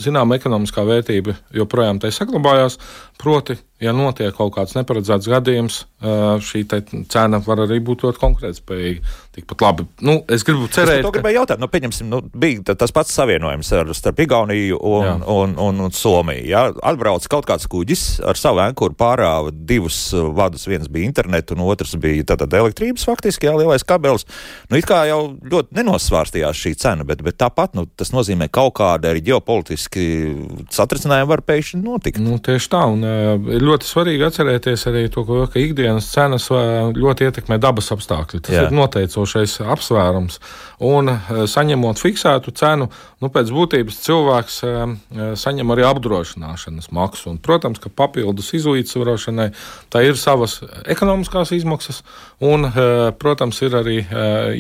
zināma ekonomiskā vērtība joprojām tai saglabājās. Proti, ja notiek kaut kāds neparedzēts gadījums, šī cena var arī būt ļoti konkurētspējīga. Tikpat labi. Nu, es gribu cerēt, es to gribēju jautāt. Nu, pieņemsim, nu, bija tas pats savienojums ar, starp Igauniju un, jā. un, un, un Somiju. Ja? Atbrauc kaut kāds kuģis ar savu ankuru, pārāva divus vadus. Viens bija internets, un otrs bija tātad elektrības faktiski, jā, lielais kabelis. Nu, it kā jau ļoti nenosvārstījās šī cena, bet, bet tāpat nu, tas nozīmē kaut kāda arī ģeopolitiski satricinājuma var pēkšņi notikt. Nu, tieši tā, un ir ļoti svarīgi atcerēties arī to, ka ikdienas cenas ļoti ietekmē dabas apstākļi. Tas jā. ir noteicoši izšķirošais apsvērums. Un eh, saņemot fiksētu cenu, nu, pēc būtības cilvēks eh, eh, saņem arī apdrošināšanas maksu. Un, protams, ka papildus izlīdzsvarošanai tā ir savas ekonomiskās izmaksas, un, protams, ir arī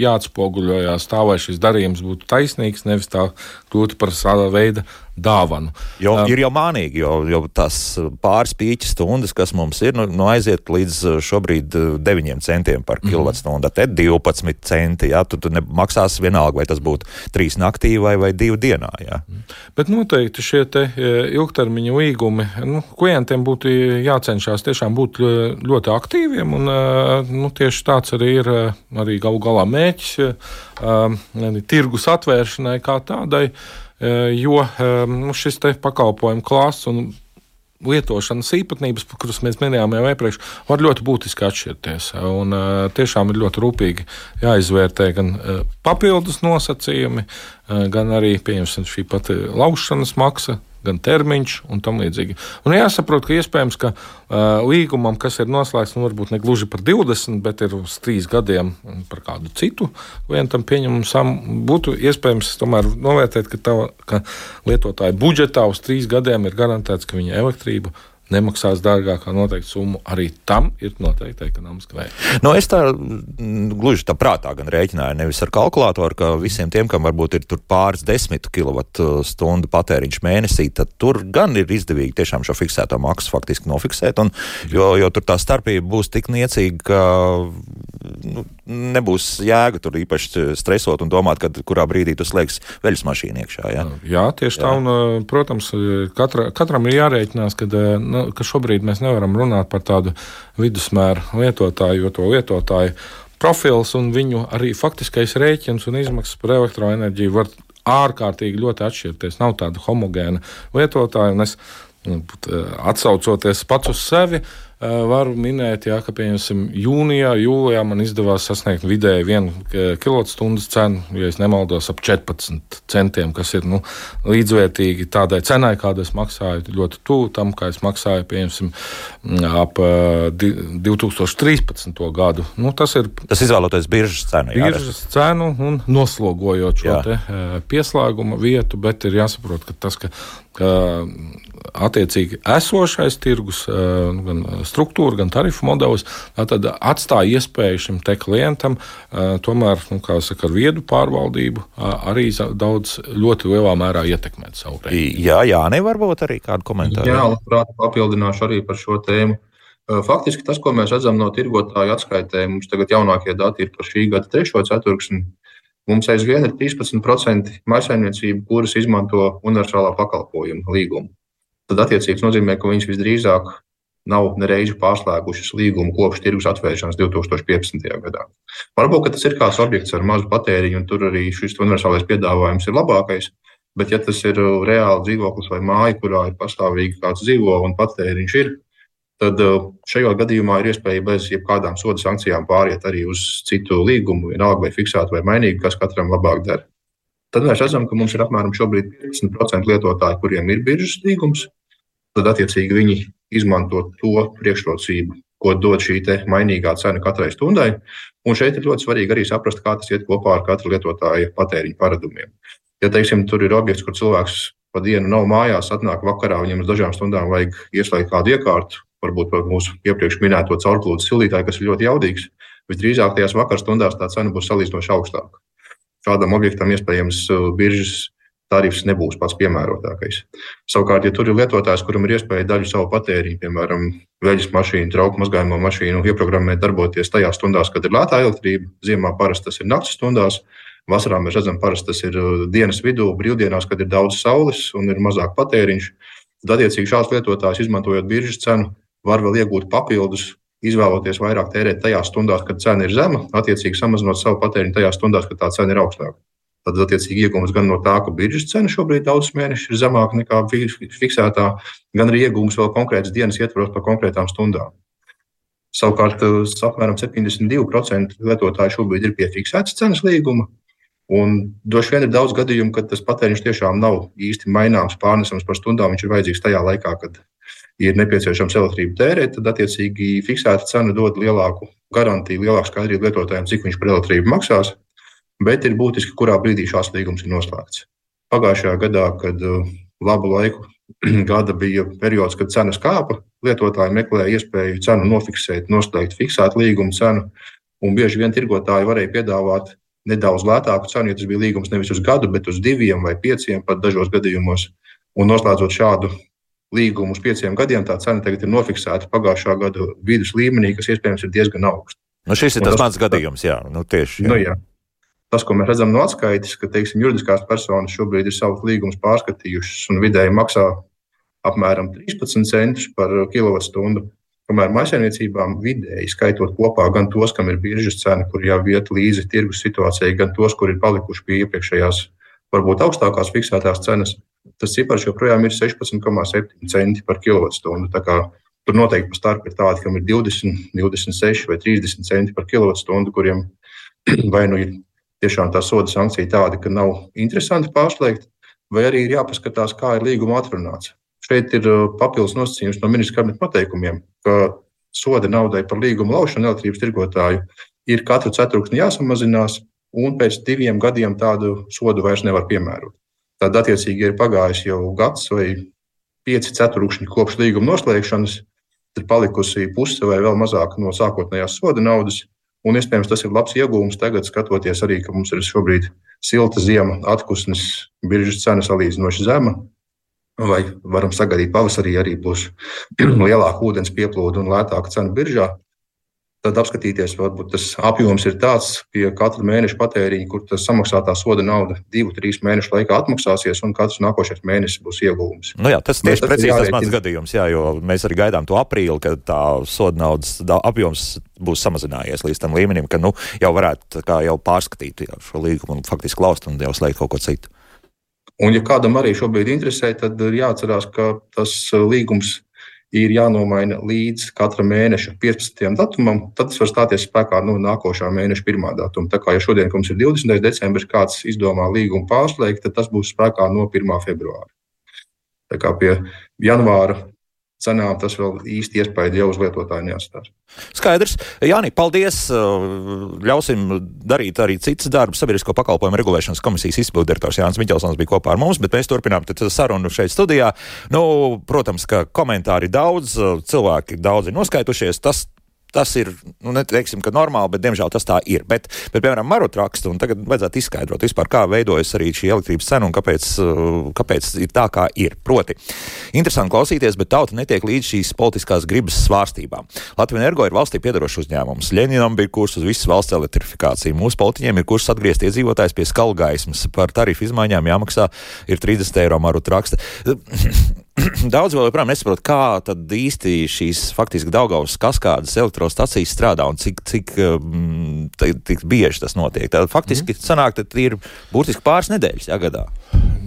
jāatspoguļojās tā, lai šis darījums būtu taisnīgs, nevis tā kļūtu par sava veida dāvanu. Jo, um, ir jau mānīgi, jo, jo tās pāris pīķis stundas, kas mums ir, nu, nu aiziet līdz šobrīd 9 centiem par mhm. kilovatstundu. Te 12 centi, jā, tu, tu maksās vienalga, vai tas būtu 3 naktī vai, vai 2 dienā. Jā. Mhm. Bet noteikti šie te ilgtermiņa līgumi, nu, klientiem būtu jācenšas tiešām būt ļoti aktīviem, un nu, tieši tāds arī ir arī galu galā mēķis, tirgus atvēršanai kā tādai. Jo nu, šis pakalpojumu klāsts un lietošanas īpatnības, kuras mēs minējām jau iepriekš, var ļoti būtiski atšķirties. Un, uh, tiešām ir ļoti rūpīgi jāizvērtē gan uh, papildus nosacījumi, uh, gan arī šī pati laušanas maksa, gan termiņš un tam līdzīgi. Un jāsaprot, ka iespējams, ka uh, līgumam, kas ir noslēgts, nu, varbūt ne gluži par 20, bet ir uz 3 gadiem par kādu citu klientam pieņemumu sam, būtu iespējams tomēr novērtēt, ka, tā, ka lietotāja budžetā uz 3 gadiem ir garantēts, ka viņa elektrība nemaksās dārgākā noteikta summa, arī tam ir noteikta ekonomiska vērtība. No, es tā gluži tā prātā gan rēķināju, nevis ar kalkulātoru, ka visiem tiem, kam varbūt ir pāris desmit kilovatstundu patēriņš mēnesī, tad tur gan ir izdevīgi tiešām šo fiksēto maksu faktiski nofiksēt, un, jo, jo tur tā starpība būs tik niecīga, ka nu, nebūs jēga tur īpaši stresot un domāt, kad, kurā brīdī tu slēgsi veļas mašīnu iekšā. Jā, jā tieši jā. tā, un, protams, katra, katram ir jārēķinās, ka nu, nu, ka šobrīd mēs nevaram runāt par tādu vidusmēru lietotāju, jo to lietotāju profils un viņu arī faktiskais rēķins un izmaksas par elektroenerģiju var ārkārtīgi ļoti atšķirties. Nav tāda homogēna lietotāja, un es nu, atsaucoties pats uz sevi. Uh, Eh, varu minēt, jā, ka piemēram jūnijā, jūlijā man izdevās sasniegt vidēji vienu kilovatstundas cenu, ja nemaldos, ap 14 centiem, kas ir nu, līdzvērtīgi tādai cenai, kāda es maksāju, ļoti tuvu tam, kā es maksāju piemēram ap 2013. Eh, gadu. Nu, tas ir tas izvēloties biržas cenu. Jā, biržas cenu un noslogojot šo te, eh, pieslēguma vietu, bet ir jāsaprot, ka tas, ka attiecīgi esošais tirgus, nu, gan struktūra, gan tarifu modelis, tad atstāja iespēju šim te klientam tomēr, nu, kā saka, ar viedu pārvaldību arī daudz ļoti lielā mērā ietekmēt savu rēķinu. Jā, jā, nevarbūt arī kādu komentāru. Jā, labprāt papildināšu arī par šo tēmu. Faktiski tas, ko mēs redzam no tirgotāju atskaitēm, mums tagad jaunākie dati ir par šī gada trešo ceturksni. Mums aizvien ir 13% maisaimniecību, kuras izmanto universālā pakalpojuma līgumu tad attiecīgi nozīmē, ka viņš visdrīzāk nav nereizi pārslēgušas līgumu kopš tirgus atvēršanas 2015. gadā. Varbūt tas ir kāds objekts ar mazu patēriņu, un tur arī šis universālais piedāvājums ir labākais. Bet, ja tas ir reāli dzīvoklis vai māja, kurā ir pastāvīgi kāds dzīvo un patēriņš ir, tad uh, šajā gadījumā ir iespēja bez jebkādām soda sankcijām pāriet arī uz citu līgumu, vienalga vai fiksētu vai mainīgu, kas katram labāk der. Tad mēs redzam, ka mums ir apmēram 15% lietotāju, kuriem ir biržas līgums, tad attiecīgi viņi izmanto to priekšrocību ko dod šī mainīgā cena katrai stundai. Un šeit ir ļoti svarīgi arī saprast, kā tas iet kopā ar katra lietotāja patēriņa paradumiem. Ja teiksim, tur ir objekts, kur cilvēks pa dienu nav mājās, atnāk vakarā, viņam uz dažām stundām vajag ieslēgt kādu iekārtu, varbūt mūsu iepriekš minēto caurplūdes sildītāju, kas ir ļoti jaudīgs. Visdrīzāk tajās vakarā stundās tā cena būs salīdzinoši augstāka. Šādam objektam iespējams uh, biržas tarifs nebūs pats piemērotākais. Savukārt, ja tur ir lietotājs, kuram ir iespēja daļu savu patēriņu, piemēram, veļas mašīnu, trauku mazgājumu mašīnu, ieprogrammēt darboties tajās stundās, kad ir lētā elektrība, ziemā parasti tas ir naktas stundās. Vasarā mēs redzam, parasti tas ir uh, dienas vidū, brīvdienās, kad ir daudz saules un ir mazāk patēriņš. Tad, attiecīgi, šāds lietotājs, izmantojot biržas cenu, var vēl iegūt papildus, izvēloties vairāk tērēt tajās stundās, kad cena ir zema, attiecīgi samazinot savu patēriņu tajās stundās, kad tā cena ir augstāka. Tad, attiecīgi, iegūms gan no tā, ka biržas cena šobrīd daudzus mēnešus ir zemāka nekā fiksētā, gan arī iegūms vēl konkrētas dienas ietvaros par konkrētām stundām. Savukārt, apmēram 72% lietotāju šobrīd ir pie fiksētas cenas līguma. Un droši vien ir daudz gadījumu, kad tas patēriņš tiešām nav īsti maināms, pārnesams par stundām. Viņš ir vajadzīgs tajā laikā, kad ir nepieciešams elektrību tērēt. Tad, attiecīgi, fiksēta cena dod lielāku garantiju, lielāku skaidrību lietotājiem, cik viņš par elektrību maksās bet ir būtiski, kurā brīdī šāds līgums ir noslēgts. Pagājušajā gadā, kad uh, labu laiku gada bija periods, kad cenas kāpa, lietotāji meklēja iespēju cenu nofiksēt, noslēgt fiksētu līgumu cenu, un bieži vien tirgotāji varēja piedāvāt nedaudz lētāku cenu, ja tas bija līgums nevis uz gadu, bet uz diviem vai pieciem pat dažos gadījumos. Un noslēdzot šādu līgumu uz pieciem gadiem, tā cena tagad ir nofiksēta pagājušā gada vidus līmenī, kas iespējams ir diezgan augsts. Nu, šis ir tas, tas mans gadījums, jā, nu, tieši. Jā. Nu, jā tas, ko mēs redzam no atskaites, ka teiksim, juridiskās personas šobrīd ir savus līgumus pārskatījušas un vidēji maksā apmēram 13 centus par kilovatstundu. Kamēr maisaimniecībām vidēji skaitot kopā gan tos, kam ir biržas cena, kur jau iet līdzi tirgus situācijai, gan tos, kur ir palikuši pie iepriekšējās, varbūt augstākās fiksētās cenas, tas cipars joprojām ir 16,7 centi par kilovatstundu. Tur noteikti pa starp ir tādi, kam ir 20, 26 vai 30 centi par kilovatstundu, kuriem vai nu ir tiešām tā soda sankcija tāda, ka nav interesanti pārslēgt, vai arī ir jāpaskatās, kā ir līguma atrunāts. Šeit ir uh, papildus nosacījums no ministra kabineta noteikumiem, ka soda naudai par līguma laušanu elektrības tirgotāju ir katru ceturksni jāsamazinās, un pēc diviem gadiem tādu sodu vairs nevar piemērot. Tad, attiecīgi, ir pagājis jau gads vai pieci ceturkšņi kopš līguma noslēgšanas, ir palikusi puse vai vēl mazāk no sākotnējās soda naudas. Un iespējams tas ir labs iegūms tagad, skatoties arī, ka mums ir šobrīd silta zima, atpūsnes, biržas cena salīdzinoši zema. Vai varam sagaidīt pavasarī arī būs lielāka ūdens pieplūde un lētāka cena biržā tad apskatīties, varbūt tas apjoms ir tāds pie katra mēneša patēriņa, kur tas samaksātā soda nauda divu, trīs mēnešu laikā atmaksāsies, un katrs nākošais mēnesis būs iegūms. Nu jā, tas tieši precīzi tas mans gadījums, jā, jo mēs arī gaidām to aprīli, kad tā soda naudas apjoms būs samazinājies līdz tam līmenim, ka nu, jau varētu jau pārskatīt jau šo līgumu un faktiski laust un jau slēgt kaut ko citu. Un, ja kādam arī šobrīd interesē, tad ir jāatcerās, ka tas līgums ir jānomaina līdz katra mēneša 15. datumam, tad tas var stāties spēkā no nākošā mēneša 1. datuma. Tā kā ja šodien mums ir 20. decembris, kāds izdomā līgumu pārslēgt, tad tas būs spēkā no 1. februāra. Tā kā pie janvāra cenām tas vēl īsti iespēja jau uz lietotāju neatstās. Skaidrs. Jāni, paldies. Ļausim darīt arī citas darbus. Sabiedrisko pakalpojumu regulēšanas komisijas izpildirektors Jānis Miķelsons bija kopā ar mums, bet mēs turpinām sarunu šeit studijā. Nu, protams, ka komentāri daudz, cilvēki daudz ir noskaitušies. Tas tas ir, nu, neteiksim, ka normāli, bet diemžēl tas tā ir. Bet, bet piemēram, Marut raksta, un tagad vajadzētu izskaidrot vispār, kā veidojas arī šī elektrības cena un kāpēc, uh, kāpēc ir tā, kā ir. Proti, interesanti klausīties, bet tauta netiek līdz šīs politiskās gribas svārstībām. Latvijas energo ir valstī piedarošs uzņēmums. Ļeninam bija kurs uz visas valsts elektrifikāciju. Mūsu politiķiem ir kurs atgriezt iedzīvotājs pie skalgaismas. Par tarifu izmaiņām jāmaksā ir 30 eiro Marut raksta. Daudz vēl joprojām nesaprot, kā tad īsti šīs faktiski Daugavas kaskādas elektrostacijas strādā un cik, cik, cik bieži tas notiek. Tad faktiski mm. sanāk, ka ir burtiski pāris nedēļas jāgadā.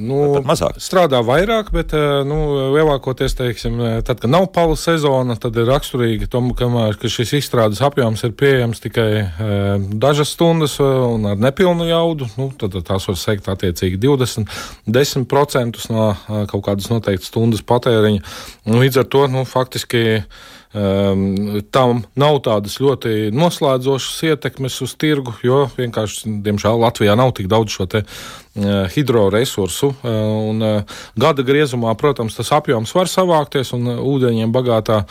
Nu, strādā vairāk, bet eh, nu, lielākoties, teiksim, eh, tad, kad nav pala sezona, tad ir raksturīgi, tom, kamēr, ka šis izstrādes apjoms ir pieejams tikai e, dažas stundas un ar nepilnu jaudu. Nu, tad tās var sekt attiecīgi 20, 10% no kaut kādas noteiktas stundas patēriņa. Un līdz ar to nu, faktiski um, tam nav tādas ļoti noslēdzošas ietekmes uz tirgu, jo vienkārši, diemžēl, Latvijā nav tik daudz šo te uh, hidroresursu. Uh, un, uh, gada griezumā, protams, tas apjoms var savākties, un ūdeņiem bagātā,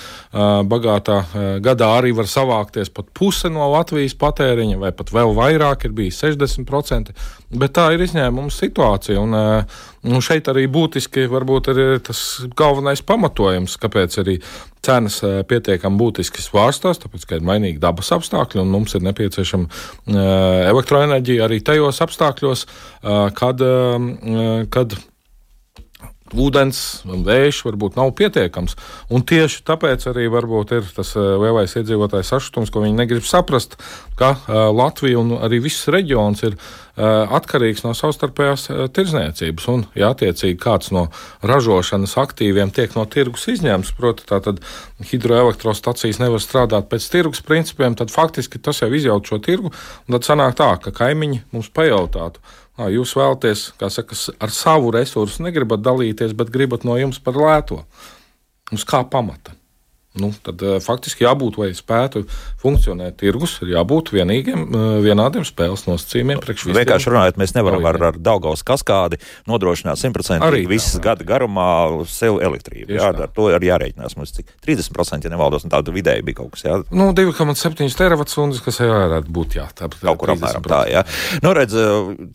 bagātā gadā arī var savākties pat puse no Latvijas patēriņa, vai pat vēl vairāk, ir bijis 60%. Bet tā ir izņēmuma situācija. Un, un šeit arī būtiski varbūt ir tas galvenais pamatojums, kāpēc arī cenas pietiekami būtiski svārstās, tāpēc, ka ir mainīgi dabas apstākļi un mums ir nepieciešama elektroenerģija arī tajos apstākļos, kad, kad ūdens un vējš varbūt nav pietiekams. Un tieši tāpēc arī varbūt ir tas eh, lielais iedzīvotājs sašutums, ko viņi negrib saprast, ka Latvija un arī viss reģions ir atkarīgs no savstarpējās uh, tirzniecības. Un, ja attiecīgi kāds no ražošanas aktīviem tiek no tirgus izņemts, proti, tad hidroelektrostacijas nevar strādāt pēc tirgus principiem, tad faktiski tas jau izjauc šo tirgu. Tad sanāk tā, ka kaimiņi mums pajautātu Jūs vēlaties, kā saka, ar savu resursu negribat dalīties, bet gribat no jums par lēto. Uz kā pamata? Nu, tad uh, faktiski jābūt, lai spētu funkcionēt tirgus, ir jābūt vienīgiem, uh, vienādiem spēles nosacījumiem. Vienkārši runājot, mēs nevaram ar, ar Daugaus kaskādi nodrošināt 100% visas gada garumā sev elektrību. Jā, ar to arī jārēķinās. Mums cik 30%, ja nevaldos, un tāda vidēji bija kaut kas. Jā. Nu, 2,7 teravatsundas, kas jau varētu būt, jā. Tā, kaut kur apmēram tā, jā. Nu, redz,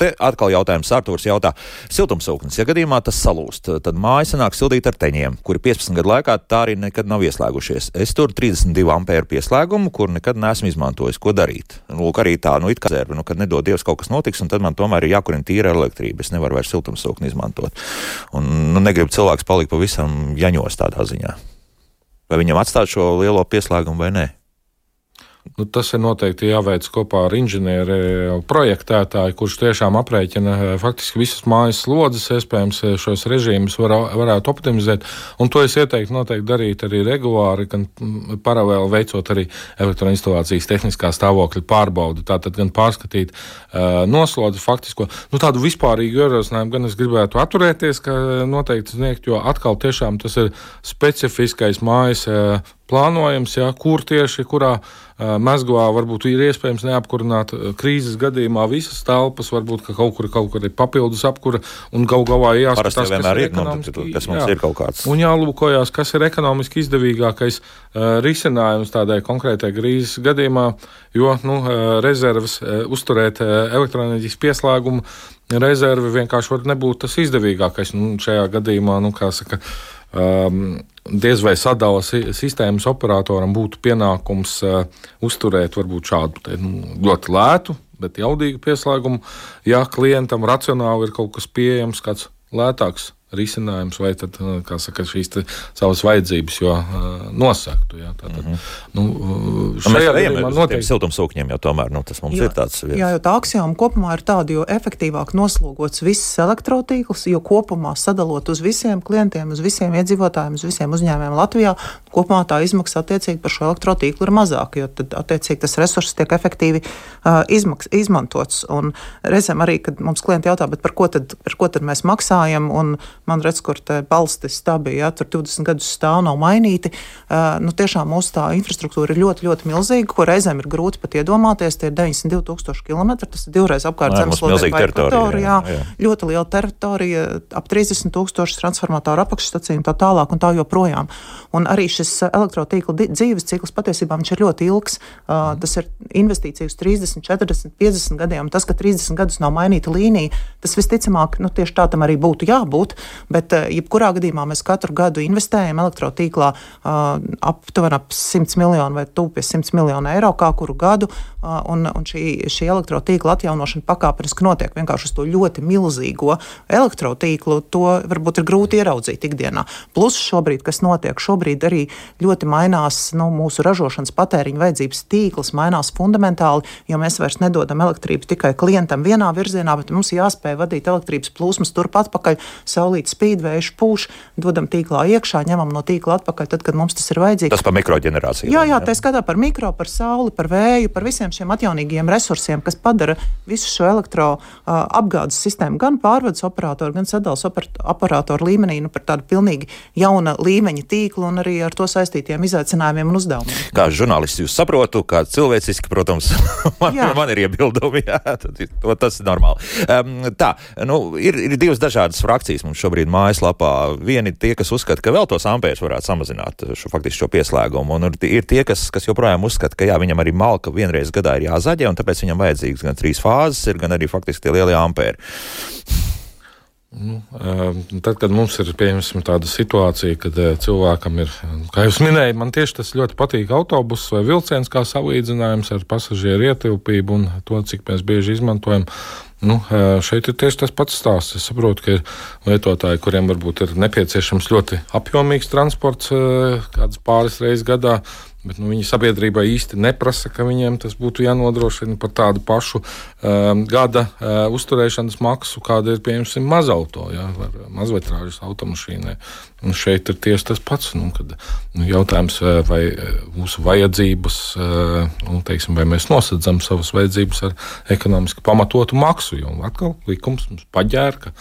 te atkal jautājums Artūrs jautā. Siltumsūknis, ja gadījumā tas salūst, tad māja sanāk sildīt ar teņiem, kuri 15 gadu laikā tā arī nekad nav ieslēgušies darbojušies. Es tur 32 ampēru pieslēgumu, kur nekad neesmu izmantojis. Ko darīt? Lūk, arī tā, nu, it kā zērba, nu, kad nedod Dievs kaut kas notiks, un tad man tomēr ir jākurina tīra elektrība. Es nevaru vairs siltumsūkni izmantot. Un, nu, negribu cilvēks palikt pavisam jaņos tādā ziņā. Vai viņam atstāt šo lielo pieslēgumu vai nē? Nu, tas ir noteikti jāveic kopā ar inženieri projektētāju, kurš tiešām aprēķina eh, faktiski visas mājas slodzes, iespējams, eh, šos režīmus var, varētu optimizēt. Un to es ieteiktu noteikti darīt arī regulāri, gan mm, paralēli veicot arī elektroinstalācijas tehniskā stāvokļa pārbaudi. Tātad gan pārskatīt uh, noslodzi faktisko, nu tādu vispārīgu ierosinājumu, gan es gribētu atturēties, ka noteikti sniegt, jo atkal tiešām tas ir specifiskais mājas uh, plānojams, jā, kur tieši kurā uh, mezglā varbūt ir iespējams neapkurināt uh, krīzes gadījumā visas telpas, varbūt ka kaut kur, kaut kur ir papildus apkura un gal galā jāskatās, kas ir, nu, kas mums jā, ir kaut kāds. Un jālūkojās, kas ir ekonomiski izdevīgākais uh, risinājums tādai konkrētai krīzes gadījumā, jo nu, uh, rezerves uh, uzturēt uh, elektroenerģijas pieslēgumu rezervi vienkārši var nebūt tas izdevīgākais. Nu, šajā gadījumā, nu, kā saka, um, diez vai sadala sistēmas operatoram būtu pienākums uh, uzturēt varbūt šādu te, nu, ļoti lētu, bet jaudīgu pieslēgumu. Ja klientam racionāli ir kaut kas pieejams, kāds lētāks risinājums, vai tad, uh, saka, šīs savas vajadzības jo, uh, nosaktu. Jā, tātad, mm -hmm. nu, uh, šajā gadījumā noteikti siltumsūkņiem jau tomēr nu, tas mums jā, ir tāds vietas. Jā, jo tā aksioma kopumā ir tāda, jo efektīvāk noslogots viss elektrotīkls, jo kopumā sadalot uz visiem klientiem, uz visiem iedzīvotājiem, uz visiem uzņēmējiem Latvijā, kopumā tā izmaksa attiecīgi par šo elektrotīklu ir mazāka, jo tad attiecīgi tas resurss tiek efektīvi uh, izmaks, izmantots. Un reizēm arī, kad mums klienti jautā, par ko tad, par ko tad mēs maksājam, un man redz, kur te balstis stabi, ja tur 20 gadus stāv, nav mainīti. Uh, nu, tiešām mūsu tā infrastruktūra ir ļoti, ļoti milzīga, ko reizēm ir grūti pat iedomāties. Tie ir 92 tūkstoši km, tas ir divreiz apkārt zemeslodē vai ekvatorijā. Ļoti liela teritorija, ap 30 tūkstoši transformatoru apakšstaciju un tā tālāk un tā joprojām. Un arī šis elektrotīkla dzīves cikls patiesībā ir ļoti ilgs. Uh, tas ir investīcijas 30, 40, 50 gadiem. Tas, ka 30 gadus nav mainīta līnija, tas visticamāk, nu, tieši tā tam arī būtu jābūt. Bet, eh, jebkurā gadījumā, mēs katru gadu investējam elektrotīklā eh, aptuveni ap 100 miljonu vai pie 100 miljonu eiro kā kuru gadu. Eh, un, un šī, šī elektrotīkla atjaunošana pakāpeniski notiek vienkārši uz to ļoti milzīgo elektrotīklu. To varbūt ir grūti ieraudzīt ikdienā. Plus šobrīd, kas notiek, šobrīd arī ļoti mainās nu, mūsu ražošanas patēriņa vajadzības tīkls, mainās fundamentāli, jo mēs vairs nedodam elektrību tikai klientam vienā virzienā, bet mums jāspēj vadīt elektrības plūsmas turpat pakaļ saulīt rīt spīd, vējš pūš, dodam tīklā iekšā, ņemam no tīkla atpakaļ, tad, kad mums tas ir vajadzīgs. Tas par mikroģenerāciju. Jā, jā, tā skatā par mikro, par sauli, par vēju, par visiem šiem atjaunīgiem resursiem, kas padara visu šo elektro uh, sistēmu gan pārvades operatoru, gan sadales operatoru līmenī nu, par tādu pilnīgi jauna līmeņa tīklu un arī ar to saistītiem izaicinājumiem un uzdevumiem. Kā žurnālists jūs saprotu, kā cilvēciski, protams, man, man ir iebildumi, jā, tad, tas ir normāli. Um, tā, nu, ir, ir divas dažādas frakcijas mums šobrīd mājaslapā. Vieni tie, kas uzskata, ka vēl tos ampērus varētu samazināt šo, faktiski šo pieslēgumu, un ir tie, kas, kas joprojām uzskata, ka jā, viņam arī malka vienreiz gadā ir jāzaģē, un tāpēc viņam vajadzīgs gan trīs fāzes, ir, gan arī faktiski tie lielie ampēri. Nu, tad, kad mums ir tāda situācija, kad cilvēkam ir, kā jūs minējāt, man tieši tas ļoti patīk autobuss vai vilciens kā salīdzinājums ar pasažieru ietilpību un to, cik mēs bieži izmantojam. Nu, šeit ir tieši tas pats stāsts. Es saprotu, ka ir lietotāji, kuriem varbūt ir nepieciešams ļoti apjomīgs transports, kādas pāris reizes gadā. Bet nu, viņi sabiedrībai īsti neprasa, ka viņiem tas būtu jānodrošina par tādu pašu um, gada uh, uzturēšanas maksu, kāda ir pieņemsim mazauto, ja, mazvetrāžas automašīnai. Un šeit ir tieši tas pats. Nu, kad, nu, jautājums, vai mūsu vajadzības, uh, nu, teiksim, vai mēs nosacām savas vajadzības ar ekonomiski pamatotu maksu, jo atkal likums mums paģēra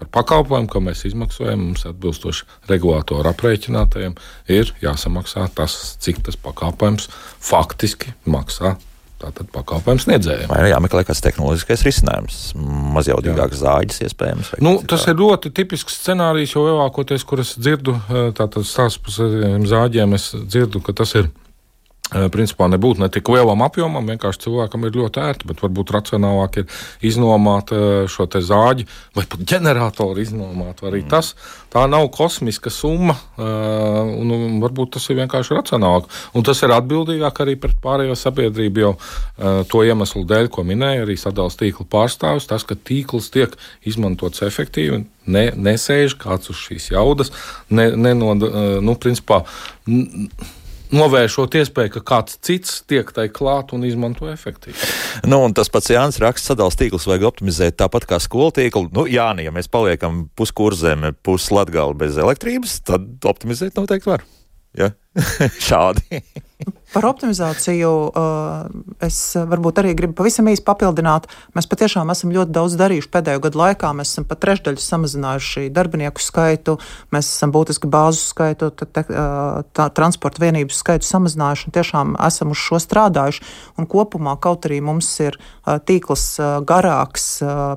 par pakalpojumu, ko mēs izmaksājam, mums atbilstoši regulātoru aprēķinātajiem, ir jāsamaksā tas, cik tas pakalpojums faktiski maksā tātad pakalpojums sniedzējiem. Vai jāmeklē kāds tehnoloģiskais risinājums, mazjaudīgāks zāģis iespējams? Nu, tas ir ļoti tipisks scenārijs, jo lielākoties, kur es dzirdu tātad stāstu par zāģiem, es dzirdu, ka tas ir principā nebūtu ne tik lielam apjomam, vienkārši cilvēkam ir ļoti ērti, bet varbūt racionālāk ir iznomāt šo te zāģi vai pat ģeneratoru iznomāt. Arī mm. tas tā nav kosmiska summa, un varbūt tas ir vienkārši racionālāk. Un tas ir atbildīgāk arī pret pārējo sabiedrību, jo to iemeslu dēļ, ko minēja arī sadalījuma tīkla pārstāvis, tas, ka tīkls tiek izmantots efektīvi. Ne, nesēž kāds uz šīs jaudas, ne, nenod, nu, principā, n, novēršot iespēju, ka kāds cits tiek tai klāt un izmanto efektīvi. Nu, tas pats Jānis raksta, sadalījuma tīklus vajag optimizēt tāpat kā skolu tīklu. Nu, Jā, ja mēs paliekam puskurzeme, puslatgāli bez elektrības, tad optimizēt noteikti var. Ja? Šādi. Par optimizāciju uh, es varbūt arī gribu pavisam īsi papildināt. Mēs patiešām esam ļoti daudz darījuši pēdējo gadu laikā. Mēs esam pat trešdaļu samazinājuši darbinieku skaitu, mēs esam būtiski bāzu skaitu, tā, tā, tā, transporta vienību skaitu samazinājuši un tiešām esam uz šo strādājuši. Un kopumā, kaut arī mums ir uh, tīkls garāks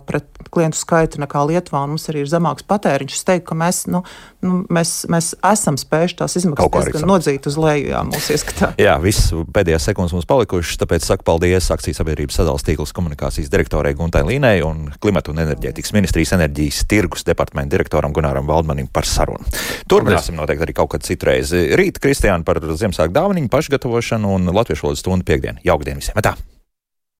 pret klientu skaitu nekā Lietuvā, un mums arī ir zemāks patēriņš, es teiktu, ka mēs, nu, nu, mēs, mēs esam spējuši tās izmaksas diezgan nodzīt uz leju, jā, mūsu ieskatā. Jā, viss pēdējās sekundes mums palikušas, tāpēc saku paldies akcijas sabiedrības sadalas tīklas komunikācijas direktorai Guntai Līnai un klimatu un enerģētikas ministrijas enerģijas tirgus departamenta direktoram Gunāram Valdmanim par sarunu. Turpināsim noteikti arī kaut kad citreiz. Rīt Kristiāna par Ziemassvētku dāvaniņu pašgatavošanu un latviešu valodas stundu piekdienu. Jaukdien visiem! Tā!